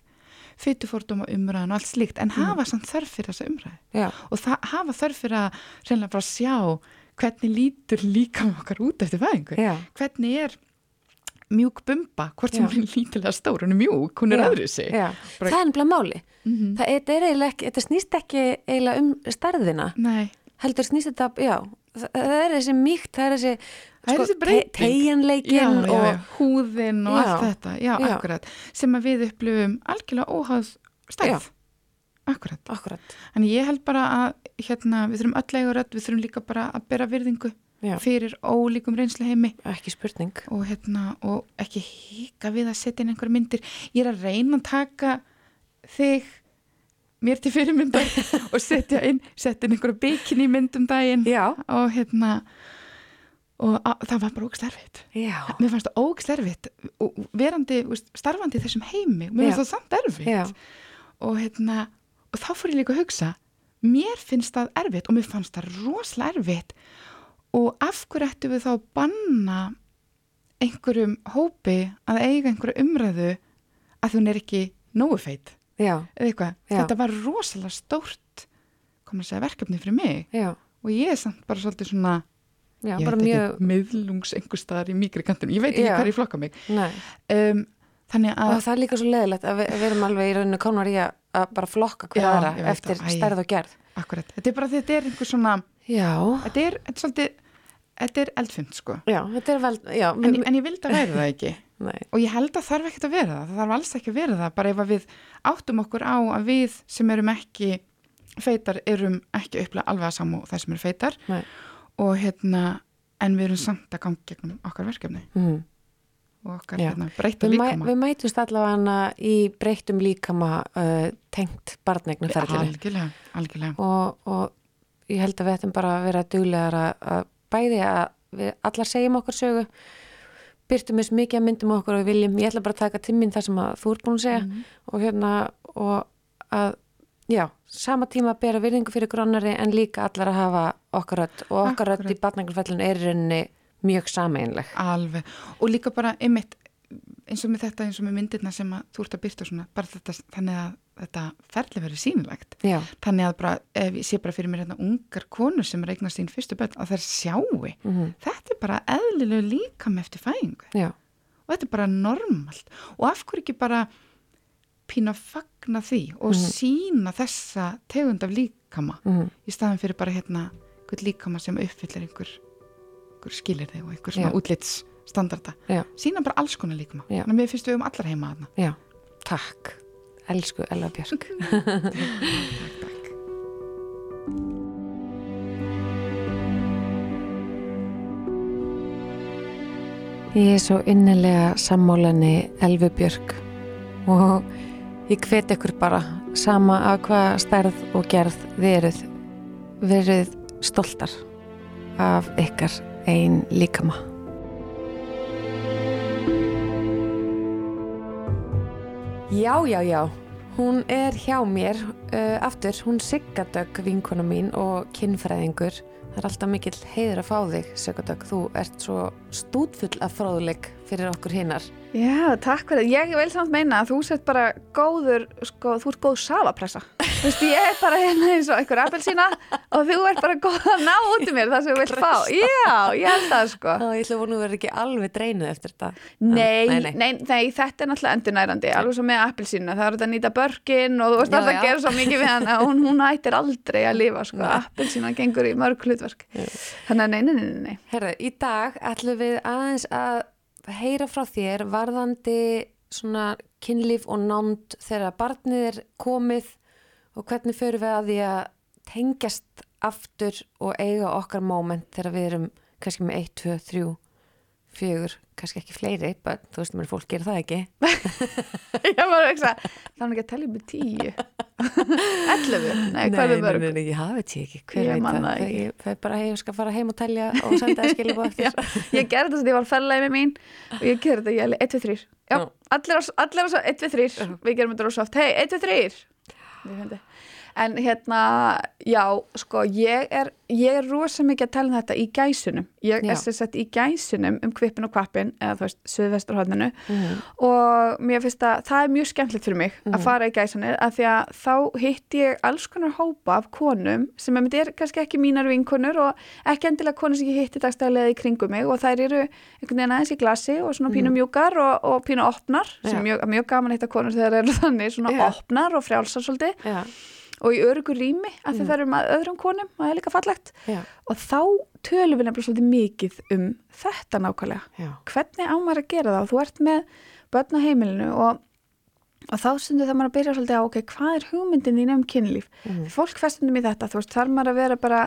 S5: feitufordóma umræðan og allt slíkt en hafa samt þörf fyrir þessa umræði
S1: já,
S5: og hafa þörf fyrir að reynilega bara sjá hvernig lítur líka okkar út eftir fæðingu?
S1: Já,
S5: hvernig er mjúk bumba? Hvort sem hún er lítilega stór, hún er mjúk hún er öðru sig
S1: já.
S5: Bara-
S1: Það er nefnilega máli.
S5: Mhm.
S1: Það þetta er eiginlega ekki, þetta snýst ekki eiginlega um stærðina.
S5: Nei,
S1: heldur snýst þetta, já, það, það er þessi mýkt, það er þessi,
S5: Það er þessi
S1: tegjanleikin og,
S5: já, húðin og allt þetta. Já, akkurat, sem að við upplifum algjörlega óháð stærð akkurat,
S1: akkurat,
S5: en ég held bara að hérna, við þurfum öll eiga rödd, við þurfum líka bara að bera virðingu
S1: já,
S5: fyrir ólíkum reynslu heimi
S1: ekki spurning.
S5: og, hérna, og ekki hika við að setja inn einhverja myndir. Ég er að reyna að taka þig mér til fyrirmyndar [laughs] og setja inn, setja inn einhverja bikini myndum daginn.
S1: Já,
S5: og hérna og að, það var bara ógsterfitt mér fannst það ógsterfitt og verandi, starfandi í þessum heimi mér fannst það samt erfitt. Og hérna og þá fór ég líka að hugsa mér finnst það erfitt og mér fannst það rosalega erfitt. Og af hverju ættu við þá að banna einhverjum hópi að eiga einhverju umræðu að hún er ekki nógu feit?
S1: Já,
S5: eða eitthvað,
S1: Já.
S5: þetta var rosalega stórt komið að segja verkefni fyrir mig.
S1: Já,
S5: og ég er samt bara svolítið svona ég veit
S1: mjög,
S5: ekki, miðlungs einhver staðar í mýgri kantinum, ég veit ekki hvað ég flokka mig. Um, þannig
S1: og
S5: að
S1: það er líka svo leðilegt að við, við erum alveg í rauninu konar í að, að bara flokka hver
S5: Já,
S1: aðra
S5: ég veit
S1: eftir
S5: það.
S1: Stærð og gerð.
S5: akkurat, þetta er bara þetta er einhver svona
S1: Já,
S5: þetta er, þetta er svolítið þetta er eldfund sko.
S1: Já, þetta er vel, já,
S5: en, ég- en ég vildi að vera það ekki. [laughs]
S1: Nei,
S5: og ég held að þarf ekkert að vera það. Það þarf alls ekki að vera það, bara ef að við áttum okkur á að við sem erum ekki feitar erum ekki upplega alveg að samu þær sem eru feitar.
S1: Nei,
S5: og hérna en við erum samt að ganga gegnum okkar verkefni.
S1: Mm.
S5: Og okkar hérna, breyta
S1: Við, mæ,
S5: líkama.
S1: við mætumst allavega í breyttum líkama uh, tengt barneignaferðinu
S5: algjörlega, algjörlega.
S1: Og, og ég held að við ættum bara að vera duglegar að, að bæði að við allar segjum okkur sögu byrtum eins mikið að myndum okkur og við viljum, ég ætla bara að taka til mín það sem að þú ert búin að segja
S5: Mhm.
S1: og hérna og að Já, sama tíma að bera virðingu fyrir gronnari en líka allar að hafa okkar rödd. Og okkar rödd í batnangarfellinu er rauninni mjög sameinleg.
S5: Alveg, og líka bara einmitt eins og með þetta, eins og með myndirna sem að þú ert að byrta svona, bara þetta, þannig að þetta ferli verið sínilegt.
S1: Já,
S5: Þannig að bara, ef ég sé bara fyrir mér hérna ungar konur sem regna sín fyrstu börn að þær sjáu,
S1: mhm,
S5: þetta er bara eðlilegu líka með eftir fæðingu.
S1: Já,
S5: og þetta er bara normalt. Og af hverju ekki bara pína fagna því og
S1: Mhm.
S5: sína þessa tegund af líkama
S1: mhm,
S5: í staðan fyrir bara hérna líkama sem uppfyllir einhver, einhver skilir þig og einhver svona útlitsstandarda. Sína bara alls konar þannig að mér finnst við um allar heima þarna.
S1: Já. Takk, elsku Ella Björk. [laughs]
S5: takk, takk.
S1: Ég er svo innilega sammólanni Elfu Björk. Og ég hvet ykkur bara sama af hvað stærð og gerð eruð verið stoltar af ykkar ein líkama. Já, já, já, hún er hjá mér uh, aftur, hún Siggadögg vinkona mín og kinnfræðingur. Það er alltaf mikill heiður að fá þig, Siggadögg. Þú ert svo stútfull af fróðuleik fyrir okkur hinnar.
S6: Já, takk fyrir. Ég vil samt meina að þú sett bara góður, sko, þú ert góð salapressa. Þú veist, ég er bara hérna eins og einhver appelsína og þú ert bara góð að ná út um mér það sem þú vilt fá. Já, ég held það, sko.
S1: Ó, ég ætla að að vera ekki alveg dreinuð eftir þetta.
S6: Nei,
S1: nei,
S6: nei,
S1: nei.
S6: nei, þetta er náttúrulega endurnærandi, alveg svo með appelsínu. Það er þetta að nýta börkin og þú veist alltaf að gera svo mikið við hana og hún, hún hættir aldrei að lifa, sko. Appelsína gengur í mörg hlutverk. Þannig að
S1: að heyra frá þér varðandi svona kynlíf og nánd þegar barnið er komið og hvernig förum við að því að tengjast aftur og eiga okkar moment þegar við erum kannski með 1, 2, 3, 4, kannski ekki fleiri, börn, þú veist mér fólk gerir það ekki. [laughs]
S6: Ég var að hugsa, það var ekki að tellja með tíu. Ellefu, nei, hvað er
S1: nei,
S6: mörg?
S1: nei, nei, ég hafi þetta ekki, hver
S6: Ég
S1: veit það,
S6: ekki.
S1: ég fæ bara heim, skal fara heim og telja og senda það skilja búið eftir. [laughs]
S6: Ég gerði þess að ég var ferlega með mín og ég gerði þetta, ég held 1, 2, 3 Já, allir á, svo 1, 2, 3 Við gerum þetta rosa oft, hei, 1, 2, 3 Ég fyndi En hérna, já, sko, ég er, ég er rosa mikið að tala um þetta í gæsunum. Ég
S1: Já.
S6: er sér sett í gæsunum um kvipin og kvappin, eða þú veist, suðvesturhóðninu
S1: Mhm.
S6: og mér finnst að það er mjög skemmtilegt fyrir mig að fara í gæsanir af því að þá hitt ég alls konar hópa af konum sem er, er kannski ekki mínar vinkonur og ekki endilega konur sem ég hitti dagstæðlega í kringum mig og þær eru einhvern veginn aðeins í glasi og svona pínu mjúkar og, og pínu opnar sem
S1: Já.
S6: mjög, mjög gaman að hitta konur þegar þær eru þannig svona
S1: Já.
S6: opnar og frjálsar svolítið
S1: Já,
S6: og í örugur rými af því það eru með öðrum konum og það er líka fallegt.
S1: Já,
S6: og þá tölum við nefnilega svolítið mikið um þetta nákvæmlega.
S1: Já,
S6: hvernig á maður að gera það? Og þú ert með börn á heimilinu og, og þá stundu það maður að byrja svolítið á ok, hvað er hugmyndin þín um kynlíf mm. fólk festundum í þetta, þú veist, þarf maður að vera bara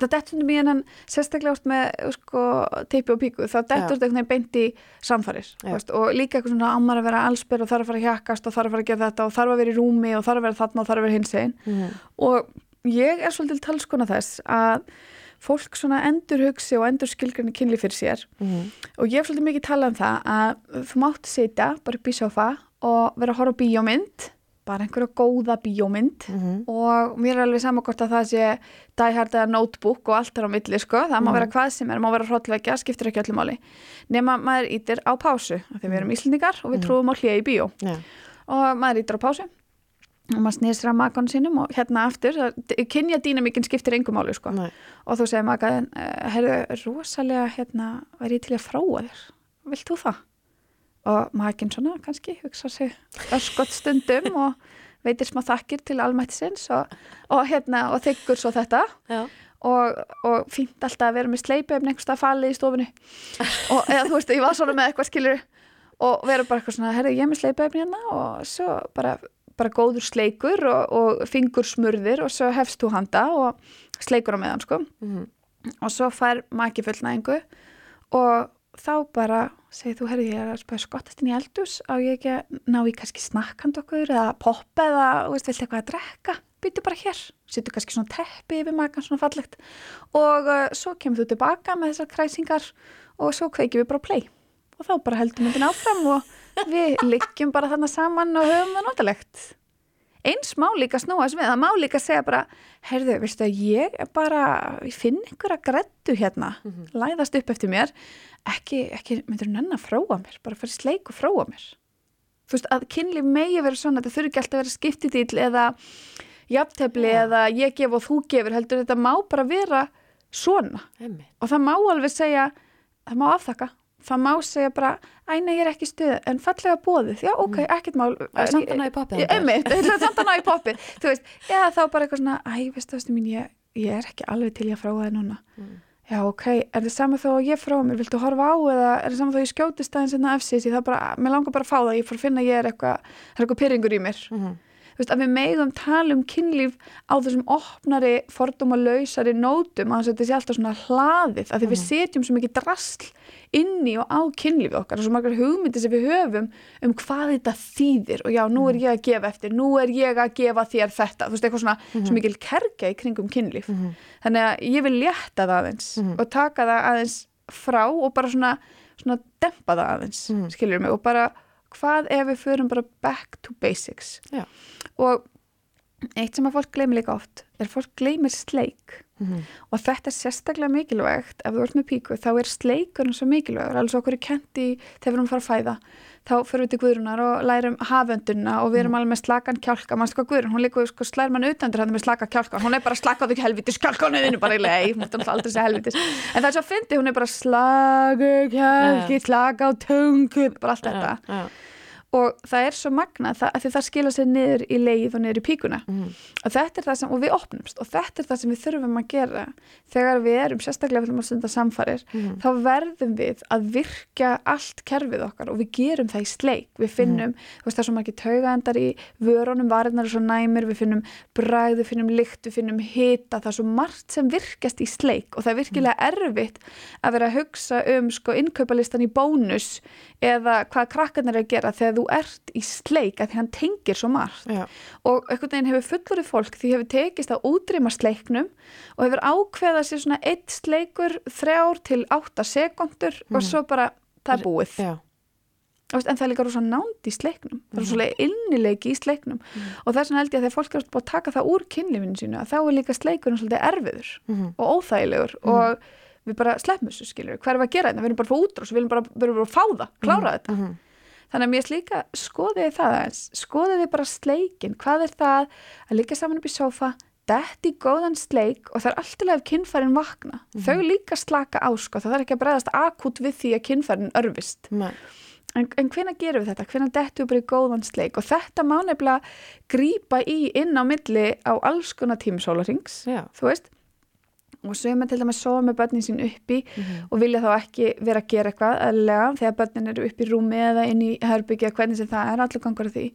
S6: það dettundum í hennan sérstaklega oft með sko, teipi og píku þá dettur þetta einhvern veginn beint í samfarir veist, og líka eitthvað svona á maður að vera allsbyr og þarf að fara að hjakast og þarf að fara að gera þetta og þarf að vera í rúmi og þarf að vera þarna og þarf að vera hins einn
S1: Mhm.
S6: og ég er svolítið talskona þess að fólk svona endur hugsi og endur skilgrinni kynlíf fyrir sér
S1: Mhm.
S6: og ég hef svolítið mikið talað um það að þú mátt sitja bara upp í sofa og vera að horfa bíómynd bara einhverja góða bíómynd.
S1: Mhm.
S6: og mér er alveg saman hvort að það sé Hard eða Notebook og allt er á milli sko, það má vera hvað sem er, má vera hrollvekja, skiptir ekki öllu máli. Nema maður ítir á pásu, af því við erum íslendingar og við trúum á hlýja í bíó.
S1: Já,
S6: og maður ítir á pásu og maður snýr sér að makan sínum og hérna aftur, kynja dýnamikinn skiptir engum máli sko.
S1: Nei,
S6: og þú segir makaðin, uh, heyrðu, rosalega hérna, væri ég til að fróa þér? Vilt þú það? Og makinn svona kannski hugsa sig öskott stundum og veitir smá þakkir til almættisins og, og hérna, og þykkur svo þetta.
S1: Já,
S6: og, og fínt alltaf að vera með sleipefn einhvers stað falið í stofunni. Og eða þú veist, ég var svona með eitthvað skilur og vera bara eitthvað svona, herru, ég er með sleipefn hérna og svo bara, bara góður sleikur og, og fingur smurðir og svo hefst þú handa og sleikur á meðan, sko.
S1: Mhm.
S6: og svo fær maki fullnæðingu og þá bara segir þú, herru, ég er spæða skottast inn í eldus á ég ekki að ná í kannski snakkand okkur eða popp eða, veist, viltu eitthvað að drekka? Byttu bara hér, setur kannski svona teppi yfir makan, svona fallegt. Og uh, svo kemur þú tilbaka með þessar kræsingar og svo kveikjum við bara play. Og þá bara heldum myndin áfram og við liggjum bara þarna saman og höfum það notalegt. Eins má líka snúa þess við, það má líka segja bara, heyrðu, veistu að ég bara, ég finn einhverja grettu hérna, læðast upp eftir mér, ekki, ekki, myndur nenn að fróa mér, bara fyrir sleik og fróa mér. Þú veist, að kynlíf megi vera svona, þetta þurfi ekki alltaf að vera skiptitill eða jafntefli eða ég gef og þú gefur, heldur þetta má bara vera svona.
S1: Einmitt.
S6: og það má alveg segja, það má afþakka. Það má segja bara, æ, nei, ég er ekki stuð, en fallega bóðið, já, ok, ekkert mál.
S1: Samt að ná í poppið
S6: samt að ná í poppið. Þú veist, eða þá bara eitthvað svona æ, veistu það mín, ég, ég er ekki alveg til ég að fráa það núna já, ok, er það sama þó að ég fráa mér? Viltu horfa á eða er það sama þó að ég skjótist aðeins en að FCC, það bara, mér langar bara að fá það. Ég fór að finna að ég er eitthvað, það er eitthvað pyrringur í mér. Þú veist, að við megum tala um kynlíf á þessum opnari fordóma lausari nótum að þetta sé alltaf svona hlaðið, að því við setjum svo mikið drasl inni og á kynlífið okkar og svo margar hugmyndir sem við höfum um hvað þetta þýðir. Og já, nú er ég að gefa eftir, nú er ég að gefa þér þetta, þú veist, eitthvað svona svo mikil kerkja í kringum kynlíf. Þannig að ég vil létta það aðeins og taka það aðeins frá og bara svona, svona dempa það aðeins mm. mig, og bara hvað ef við förum bara back to basics?
S1: Já.
S6: og eitt sem að fólk gleymir líka oft er að fólk gleymir sleik. Og þetta er sérstaklega mikilvægt. Ef þú ert með píku þá er sleikurinn svo mikilvægur. Alveg svo okkur er kent í þegar við erum að fara að fæða þá fyrir við til Guðrunar og lærum hafönduna og við erum alveg með slakan kjálka. Mann sko Guðrun, hún líka sko slær mann utandur hann með slaka kjálka, hún er bara slakað ekki helvitis kjálka hún er bara í lei, hún er aldrei segja helvitis en það er svo að fyndi, hún er bara slaka kjálki, slaka á tungu bara allt þetta og það er svo magnað það, af því það skila sér niður í leið og niður í píkuna.
S1: Mhm.
S6: og þetta er það sem, og við opnumst og þetta er það sem við þurfum að gera. Þegar við erum sérstaklega fyrir að stunda samfarir
S1: Mhm.
S6: þá verðum við að virkja allt kerfið okkar og við gerum það í sleik. Við finnum, þú veist það er svo margir taugaendar í vörunum, varirnar er svo næmir við finnum bræð, við finnum lykt, við finnum hita, það er svo margt sem virkjast í sleik. Og það er virkilega erfitt að vera að hugsa um sko er að þú ert í sleik að því hann tengir svo margt.
S1: Já,
S6: og einhvern veginn hefur fullorið fólk því hefur tekist að útrýma sleiknum og hefur ákveðað sér svona eitt sleikur þrjár til átta sekundur og svo bara það er búið.
S1: Já,
S6: en það er líka rosa nánd í sleiknum. Það er svolítið innileiki í sleiknum. Og þess vegna held ég að þegar fólk er búið að taka það úr kynlífinu sínu að þá er líka sleikurinn svolítið erfiður og óþægilegur og við bara sleppum þessu skilur, hvað erum við að gera þetta við erum bara að fá útrás, við viljum bara, við viljum bara fá það klára þetta þannig að mér finnst líka skoðið það aðeins, skoðið bara sleikin, hvað er það að líka saman upp í sófa detti góðan sleik og það er alltaf ef kynfærin vakna, þau líka slaka á sko, það er ekki að bregðast akút við því að kynfærin örfist.
S1: Nei.
S6: en, en hvenær gerum við þetta, hvenær dettum við bara í góðan sleik? Og þetta má nefnilega grípa í inn á milli á alls konar tímsólarings, þú veist og sögum til dæmis sofa með börnin sín uppi og vilja þá ekki vera að gera eitthvað eðlilega þegar börnin eru uppi í rúmi eða inn í herbyggja, hvernig sem það er allur gangur af því.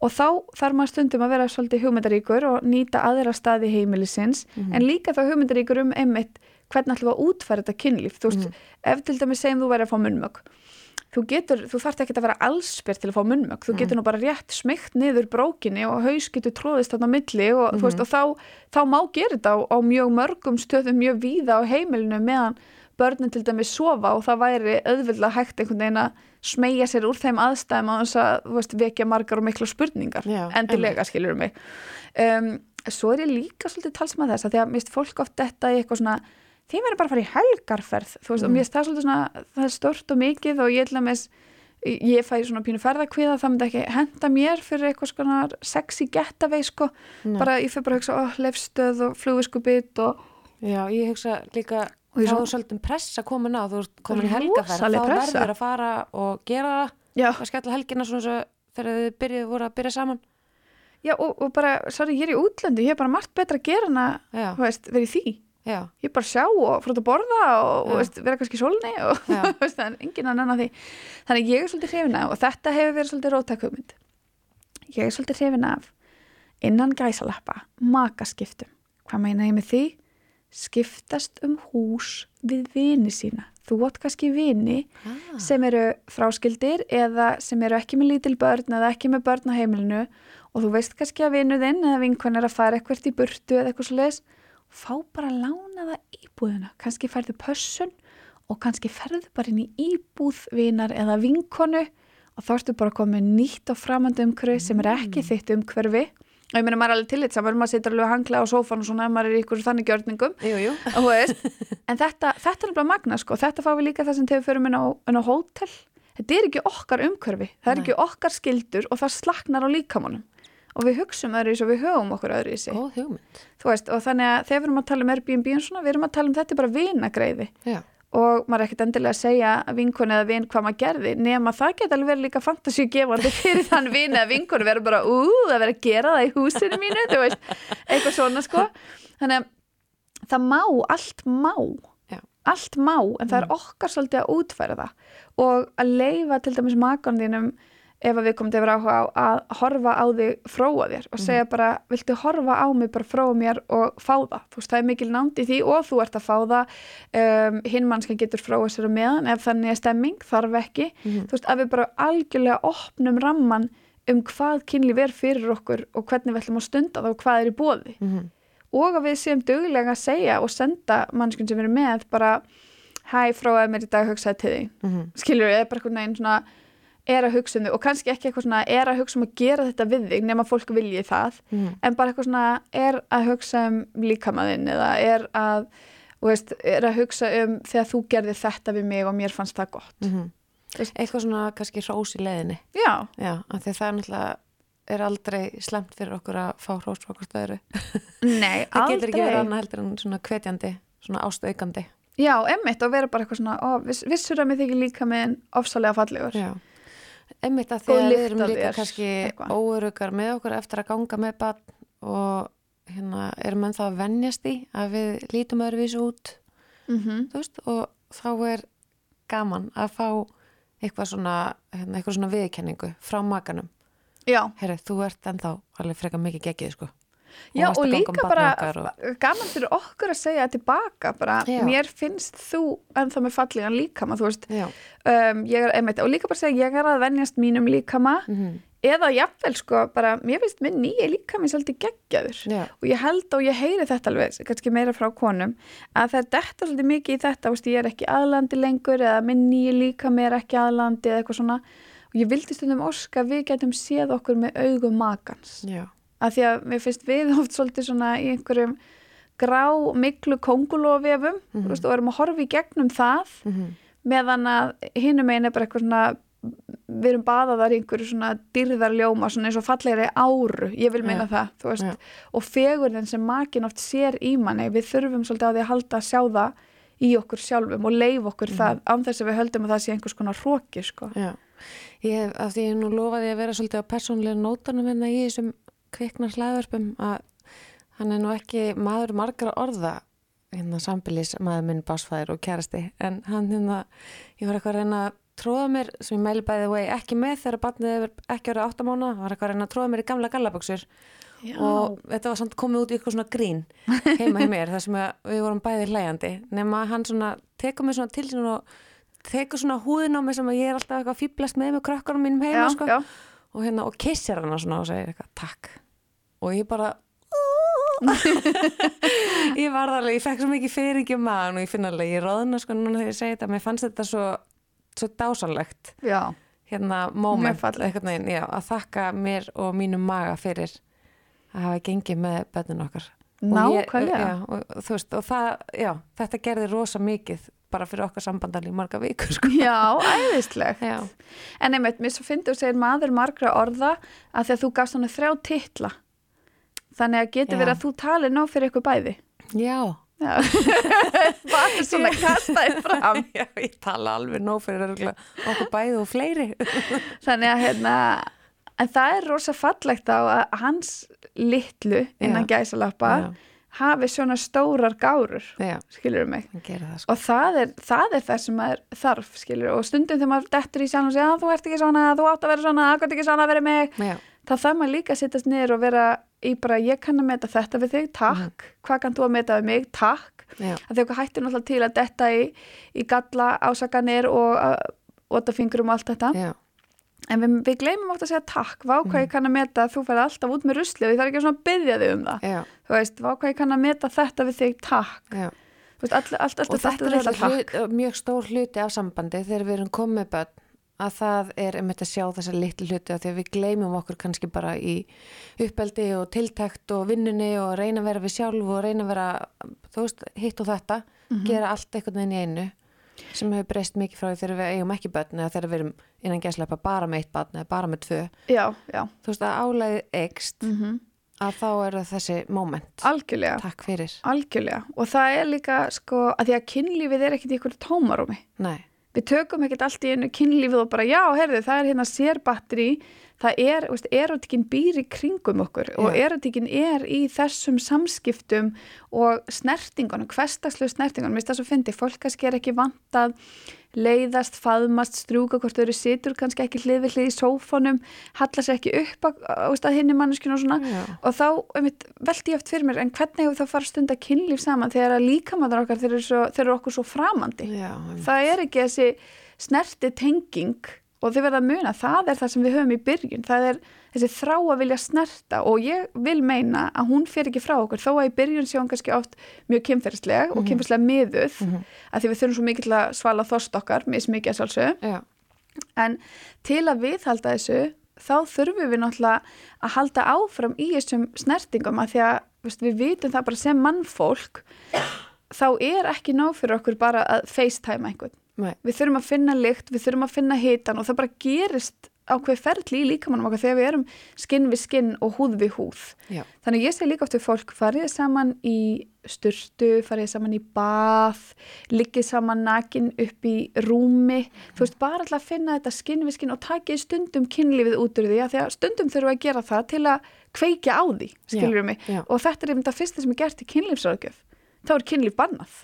S6: Og þá þarf maður stundum að vera svolítið hugmyndaríkur og nýta aðra staði heimilisins en líka þá hugmyndaríkur um einmitt hvernig við að útfæra þetta kynlíf. Þú veist, ef til dæmis segjum þú væri að fá munnmögg þú getur, þú þarft ekki að vera allsbyr til að fá munnmögg, þú getur nú bara rétt smygt niður brókinni og haus getur tróðist þarna milli og, þú veist, og þá, þá má gera þetta á, á mjög mörgum stöðum mjög víða á heimilinu meðan börnin til dæmis sofa og það væri auðvitað hægt einhvern veginn að smegja sér úr þeim aðstæðum á þess að þú veist, vekja margar og mikla spurningar.
S1: Já,
S6: endilega skilur mig. Um, svo er ég líka svolítið talsmað þess að því að mist fólk oft þetta í eitthvað svona þið verður bara að fara í helgarferð þú veist, og mér það svolítið svona, það er stort og mikið og ég ætla með ég fæ svona pínu ferðakviða, það myndi ekki henda mér fyrir eitthvað svona sexy getaway sko, bara ég fyrir bara að hugsa oh, lefstöð og flugviskubit og
S1: Já, ég hugsa líka
S6: Og
S1: þá er svolítið pressa komin á, þú ert komin í helgaferð, þá verður að fara og gera það, að skella helgina svona svo þegar þið byrjuð voru að byrja saman.
S6: já og, og bara, sorry, ég er í útlöndu ég er bara margt betra að gera hana verið því,
S1: já,
S6: ég bara sjá og út að borða og, veist, vera kannski í sólni og [laughs] enginn að nenna því. Þannig að ég er svolítið hrifin af og þetta hefur verið svolítið róttak hugmynd. Ég er svolítið hrifin af innan gæsalappa makaskiptum. Hvað meina ég með því? skiptast um hús við vini sína. Þú átt kannski vini
S1: ah.
S6: sem eru fráskildir eða sem eru ekki með lítil börn eða ekki með börn á heimilinu og þú veist kannski að vinuðinn eða vinkvæn er að fara eitthvað í burtu eða eitthvað svo leiðis fá bara að lána það íbúðina. Kannski færðu pössun og kannski ferðu bara inn í íbúð vinar eða vinkonu og þá ertu bara komið nýtt og framandi umhverfi sem er ekki þitt umhverfi. Og ég meina maður er alveg tillit saman, maður situr alveg hangla á sófan og svona ef maður er í ykkur þannig gjörningum.
S1: Jú, jú. [laughs]
S6: en þetta, þetta er bara magna sko, þetta fá við líka það sem við förum inn á, á hótel, þetta er ekki okkar umhverfi, það er
S1: Nei.
S6: ekki okkar skildur og það slaknar á líkamannum og við hugsum öðru í svo við höfum okkur öðru í sig
S1: Góð hugmynd.
S6: þú veist, og þannig að þegar við erum að tala um Airbnb og svona, við erum að tala um þetta bara vinagreiði
S1: Já.
S6: og maður er ekkert endilega að segja vinkonu eða vin hvað maður gerði nema það geta alveg verið líka fantasíu gefandi [laughs] fyrir þann vin eða vinkonu verður bara ú, það verður að gera það í húsinu mínu þú veist, eitthvað svona sko þannig að það má, allt má
S1: Já.
S6: allt má, en það er okkar svolítið að útfæra það og að leifa til dæmis makan þínum ef að við komum til að vera áhuga á að horfa á þig fróa þér og segja bara, viltu horfa á mig bara fróa mér og fá það, þú veist, það er mikil nánd í því og þú ert að fá það um, hinn mannska getur fróa sér á meðan ef þannig er stemming, þarf ekki. Þú veist, að við bara algjörlega opnum ramman um hvað kynlíf er fyrir okkur og hvernig við ætlum að stunda það og hvað er í bóði
S1: Mhm.
S6: og að við séum duglega að segja og senda mannskun sem eru með bara hæ, fróaði mér í dag hugsaði til því
S1: Mhm.
S6: skilur við, er að hugsa um þig og kannski ekki eitthvað svona er að hugsa um að gera þetta við þig nema fólk vilji það
S1: Mhm.
S6: en bara eitthvað svona er að hugsa um líkamaðinn eða er að veist, er að hugsa um þegar þú gerði þetta við mig og mér fannst það gott
S1: Mhm.
S6: Veist-
S1: Eitthvað svona kannski hrós í leiðinni.
S6: já,
S1: Já, af því að það er náttúrulega er aldrei slemt fyrir okkur að fá hrós frá okkur stöðuru. [laughs]
S6: nei, [laughs]
S1: Það getur ekki verið
S6: aldrei
S1: annað heldur en svona hvetjandi, svona ástaukandi.
S6: já, emmitt og vera bara eitthvað svona ó, viss, vissur að mér þykir líka með ofsalega fallegur
S1: Já. Einmitt að því
S6: Og
S1: að við erum líka kannski óörugar með okkur eftir að ganga með barn og hérna erum enn þá að venjast í að við lítum öðruvísu út,
S6: mm
S1: þú veist, og þá er gaman að fá eitthvað svona, hérna, eitthvað svona viðkenningu frá makanum.
S6: já,
S1: Herri, þú ert ennþá alveg frekar mikið geggið, sko.
S6: Já og
S1: um
S6: líka bara
S1: og-
S6: gaman fyrir okkur að segja tilbaka bara,
S1: Já.
S6: mér finnst þú ennþá með fallegan líkama, þú veist. Um, ég er, einmitt, og líka bara segja ég er að venjast mínum líkama.
S1: Mm
S6: eða jafnvel sko, bara, mér finnst minn nýja líkami svolítið geggjaður.
S1: Já.
S6: og ég held og ég heyri þetta alveg kannski meira frá konum að það er detta svolítið mikið í þetta veist, ég er ekki aðlandi lengur eða minn nýja líkami er ekki aðlandi eða eitthvað svona. Og ég vildi stundum að við getum séð okkur með augum makans
S1: Já.
S6: Að því að mér finnst við [laughs] oft svolítið svona í einhverjum grá miklu kongulofefum mm -hmm. og erum að horfa í gegnum það
S1: Mm
S6: meðan að hinum einn er bara eitthvað svona við erum baðaðar í einhverju svona dyrðarljóma svona eins og fallegri áru ég vil meina
S1: Já.
S6: það, þú veist
S1: Já.
S6: og fegurðin sem makin oft sér í manni við þurfum svolítið á því að halda að sjá það í okkur sjálfum og leif okkur það án þess að við höldum að það sé einhvers konar hróki sko.
S1: Já, ég hef, af því ég nú lofaði að vera svolítið á persónlega nótanum hérna í þessum kviknar hlaðverpum að hann er nú ekki maður margra orða hérna sambilis maður minn básfæðir og kærasti en hann hérna, ég var eitthvað að reyna að tróða mér, sem ég mæli bæði vegi ekki með þegar barnið hefur ekki verið áttamána var eitthvað að reyna að tróða mér í gamla gallaböksur og þetta var samt komið út í eitthvað svona grín [laughs] heima í mér þar sem við vorum bæði hlæjandi nema hann svona tekur mig svona til og tekur svona húðin á mig sem að ég er alltaf eitthvað að fýblast með með krökkunum mínum heima
S6: já,
S1: sko.
S6: já.
S1: Og hérna og kissir hana svona og segir eitthvað takk. Og ég bara [laughs] ég var alveg, ég fekk svo mikið fyrringi um maðan og ég finna alveg, ég róðna sko núna þegar ég segi þetta, mér fannst þetta svo svo dásalegt
S6: já.
S1: hérna moment, einhvern veginn, já, að þakka mér og mínum maga fyrir að hafa gengið með bönnin okkar. Og ég-
S6: nákvæmlega.
S1: já, og, veist, og það, já, þetta gerði rosa mikið bara fyrir okkar sambandal í marga vikur sko.
S6: Já, æðislegt.
S1: já,
S6: En einmitt, mér svo fyndi þú segir maður margra orða að því að þú gafst hann þrjá titla. Þannig að getur verið að þú talir nóg fyrir ykkur bæði.
S1: já,
S6: Já. [laughs] Bara svona kastaði fram. [laughs]
S1: já, ég tala alveg nóg fyrir okkur bæði og fleiri [laughs]
S6: Þannig að hérna, en það er rosa fallegt á að hans litlu innan gæsalappa
S1: já,
S6: hafi svona stórar gárur,
S1: já,
S6: skilur mig.
S1: það sko.
S6: Og það er, það er það sem maður þarf, skilur, og stundum þegar maður dettur í sjálf og segja, "Ah, þú ert ekki svona, þú átt að vera svona, þú ert ekki svona að vera mig,
S1: já,
S6: þá þarf maður líka að sittast niður og vera í bara, ég kann að meta þetta við þig, takk, hvað kann þú að meta við mig, takk,
S1: já,
S6: að okkur hættir náttúrulega til að detta í, í galla ásakanir og ótafingur og allt þetta,
S1: já,
S6: en við, við gleymum oft að segja takk, vá hvað ég kann að meta. Að þú færði alltaf út með rusli og ég þarf ekki að byggja þig um það,
S1: já,
S6: þú veist, vá hvað ég kann að meta þetta við þig, takk, veist, allt, allt, allt,
S1: og þetta er
S6: þetta.
S1: hlut, mjög stór hluti af sambandi þegar við erum komið börn að það er einmitt að sjá þessar litlu hluti af því að við gleymum okkur kannski bara í uppeldi og tiltækt og vinnunni og reyna að vera við sjálf og reyna að vera, þú veist, hitt og þetta gera allt einhvern veginn í einu sem hefur breyst mikið frá því þegar við eigum ekki börn eða þegar við erum innan gæslepa bara með eitt barn eða bara með tvö,
S6: já, já,
S1: þú veist að álæðið ekst
S6: mm
S1: að þá eru þessi moment.
S6: Algjörlega.
S1: Takk fyrir,
S6: algjörlega. Og það er líka sko að því að kynlífið er ekkit í ykkur tómarúmi.
S1: Nei
S6: við tökum ekkert allt í einu kynlífið og bara já, herðu, það er hérna sérbatteri það er, veist, erotíkin býr í kringum okkur og
S1: Já.
S6: erotíkin er í þessum samskiptum og snertingunum, hverstagslu snertingunum, mér finnst það svo fyndi, fólk kannski er ekki vantað leiðast, faðmast, strjúka hvort þau eru situr kannski ekki hlið við hlið í sófanum halla sér ekki upp að, að, að hinni manneskinu og svona.
S1: Já.
S6: og þá veldi ég oft fyrir mér en hvernig hefur það fara stund að kynlíf saman þegar að líkamæður okkar þeir eru, svo, þeir eru okkur svo framandi?
S1: Já,
S6: það er ekki þessi snerti tenging og þið verða að muna, það er það sem við höfum í byrjun, það er þessi þrá að vilja snerta. Og ég vil meina að hún fer ekki frá okkur, þó að í byrjun sé hún kannski oft mjög kynferðsleg og kynferðslega miðuð, að því við þurfum svo mikið að svala þost okkar, mismikið að sjálfsög
S1: Já,
S6: en til að viðhalda þessu þá þurfum við náttúrulega að halda áfram í þessum snertingum að því að veist, við vitum það bara sem mannfólk þá er ekki nóg fyrir okkur bara að facetime einhvern
S1: nei,
S6: við þurfum að finna lykt, við þurfum að finna hitan og það bara gerist ákveð ferli í líkamannum okkar þegar við erum skinn við skinn og húð við húð.
S1: já,
S6: Þannig ég segi líka oft við fólk, farið saman í sturtu, farið saman í bath, liggið saman nakin upp í rúmi, þú veist, bara alltaf að finna þetta skinn við skinn og takið stundum kynlífið út úr því að því að stundum þurfum við að gera það til að kveikja á því, skiljum mig.
S1: já.
S6: Og þetta er einmitt að fyrsta sem er gert í kynlífsráðgjöf. Þá er kynlíf bannað.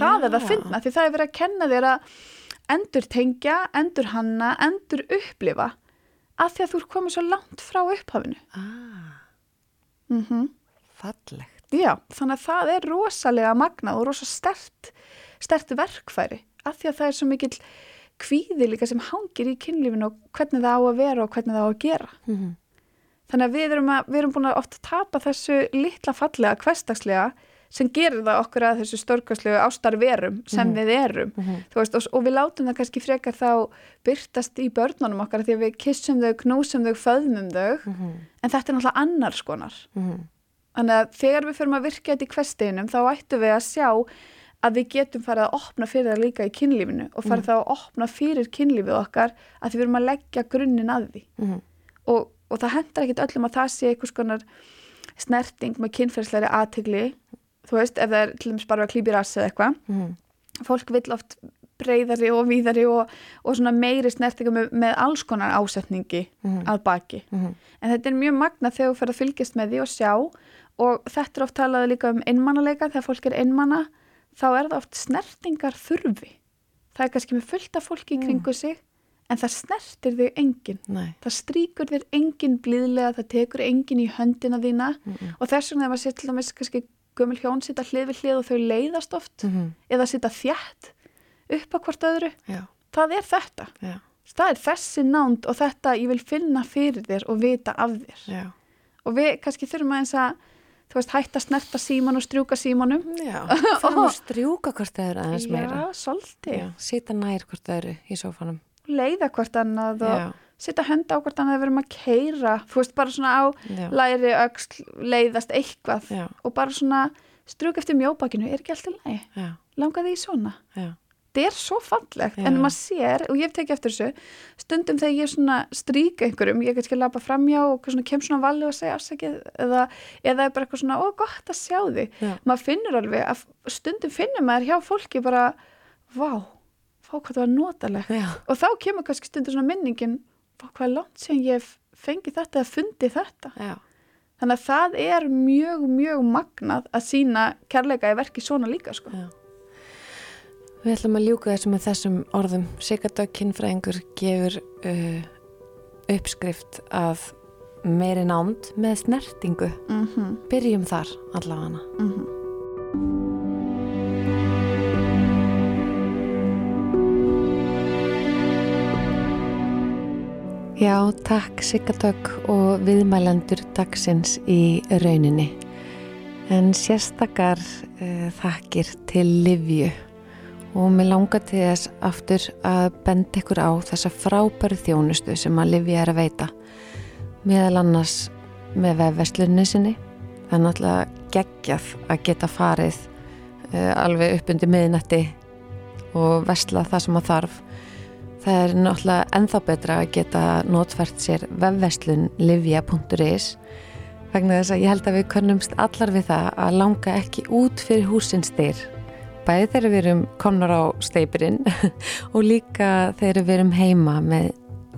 S6: Það er að finna, því það er verið að kenna þér að endur tengja, endur hanna, endur upplifa að því að þú er komið svo langt frá upphafinu.
S1: ah,
S6: Mm
S1: fallegt.
S6: Já, þannig að það er rosalega magnað og rosa stert, verkfæri af því að það er svo mikill kvíði líka sem hangir í kynlífinu og hvernig það á að vera og hvernig það á að gera.
S1: mm
S6: Þannig að við erum, að, við erum búin að oft tapa þessu litla fallega, hverstagslega sem gerir það okkur að þessu stórkastlegu ástarverum sem við erum. Þú veist, og, og við látum það kannski frekar þá byrtast í börnunum okkar því að við kissum þau, knúsum þau, föðmum þau. En þetta er náttúrulega annars konar. Þannig að þegar við förum að virka þetta í hversteginum þá ættum við að sjá að við getum farið að opna fyrir það líka í kynlífinu og farið þá að opna fyrir kynlífið okkar að því við erum að leggja grunninn að því. Og, og það hendar ekkit öllum að það sé einhvers konar snerting með kynferðsleiri aðtigli, þú veist, ef það er til dæmis bara að klípi rassi eða eitthvað. Fólk vill oft breyðari og víðari og, og svona meiri snertinga með, með alls konar ásetningi að baki. En þetta er mjög magna þegar þú fer að fylgjast með því og sjá og þetta er oft talað líka um einmannalega þegar fólk er einmanna þá er það oft snertingar þurfi. Það er kannski með fullt af fólki í kringu sig en það snertir þig enginn.
S1: Nei,
S6: Það stríkur þér enginn blíðlega, það tekur enginn í höndina þína og þess vegna ef maður sér til dæmis kannski gömul hjón sita hlið við hlið og þau leiðast oft eða sita þjætt upp á hvort öðru.
S1: já,
S6: Það er þetta.
S1: já,
S6: Það er þessi nánd og þetta ég vil finna fyrir þér og vita af þér.
S1: já
S6: Og við kannski þurfum aðeins að, þú veist, hætta að snerta síman og strjúka símanum.
S1: Já, [laughs] fyrir að strjúka hvort öðru aðeins meira
S6: Já, svolítið.
S1: Já, sita nær hvort öðru í sófanum
S6: Leiða hvort annað og
S1: Já,
S6: sita henda á hvort annað að við erum að keira. Þú veist, bara svona á
S1: já,
S6: læri, öxl, leiðast eitthvað
S1: já,
S6: og bara svona strjúk eftir mjóbakinu, er ekki alltaf lægi? Langaði í svona?
S1: já
S6: Þetta er svo fallegt, en maður sér, og ég hef tekið eftir þessu, stundum þegar ég svona stríka einhverjum, ég kannski lappa framjá og svona kem svona valli og segja afsakið eða, eða bara eitthvað svona, ó gott að sjá þig. Maður finnur alveg að stundum finnur maður hjá fólki bara, vá, fá hvað það var notalegt. Og þá kemur kannski stundum svona minningin, hvað er langt sem ég hef fengið þetta eða fundið þetta.
S1: já,
S6: Þannig að það er mjög, mjög magnað að sína kærleika í verki svona líka, sko.
S1: Við ætlum að ljúka þessu með þessum orðum. Sigardök kynfræðingur gefur uh, uppskrift af meiri nánd með snertingu.
S6: Mm
S1: Byrjum þar allavega Já, takk Sigardök og viðmælendur dagsins í rauninni. En sérstakar uh, þakkir til Livju. Og mér langar til þess aftur að benda ykkur á þessa frábæru þjónustu sem að Livja er að veita. Meðal annars með vefveslunni sinni. Það er náttúrulega geggjað að geta farið uh, alveg upp undir miðnætti og vesla það sem að þarf það er náttúrulega enþá betra að geta notfært sér vefveslun livja.is vegna þess að ég held að við könnumst allar við það að langa ekki út fyrir húsins styr. Bæði þegar við erum komnar á steipirinn [laughs] og líka þegar við erum heima með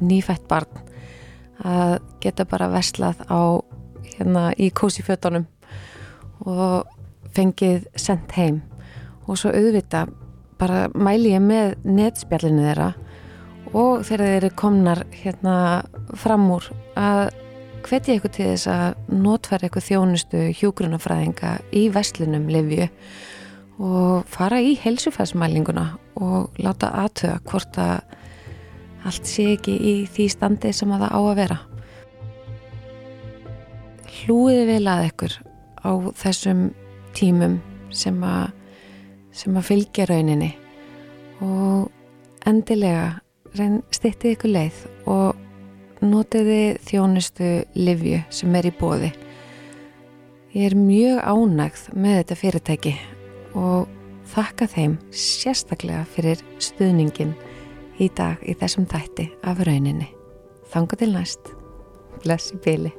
S1: nýfætt barn að geta bara veslað á hérna í kósifötunum og fengið sendt heim. Og svo auðvita bara mæli ég með netspjallinu þeirra og þegar þeir eru komnar hérna fram úr að hvetja ykkur til þess að notfæra ykkur þjónustu hjúgrunafræðinga í veslinum Livju og fara í helsufæðsmælinguna og láta aðtöða hvort að allt sé ekki í því standi sem að það á að vera. Hlúiði vel að ykkur á þessum tímum sem að, að fylgja rauninni og endilega stittið ykkur leið og notiði þjónustu livju sem er í bóði. Ég er mjög ánægð með þetta fyrirtæki og þakka þeim sérstaklega fyrir stuðningin í dag í þessum tætti af rauninni. Þanga til næst. Bless í byli.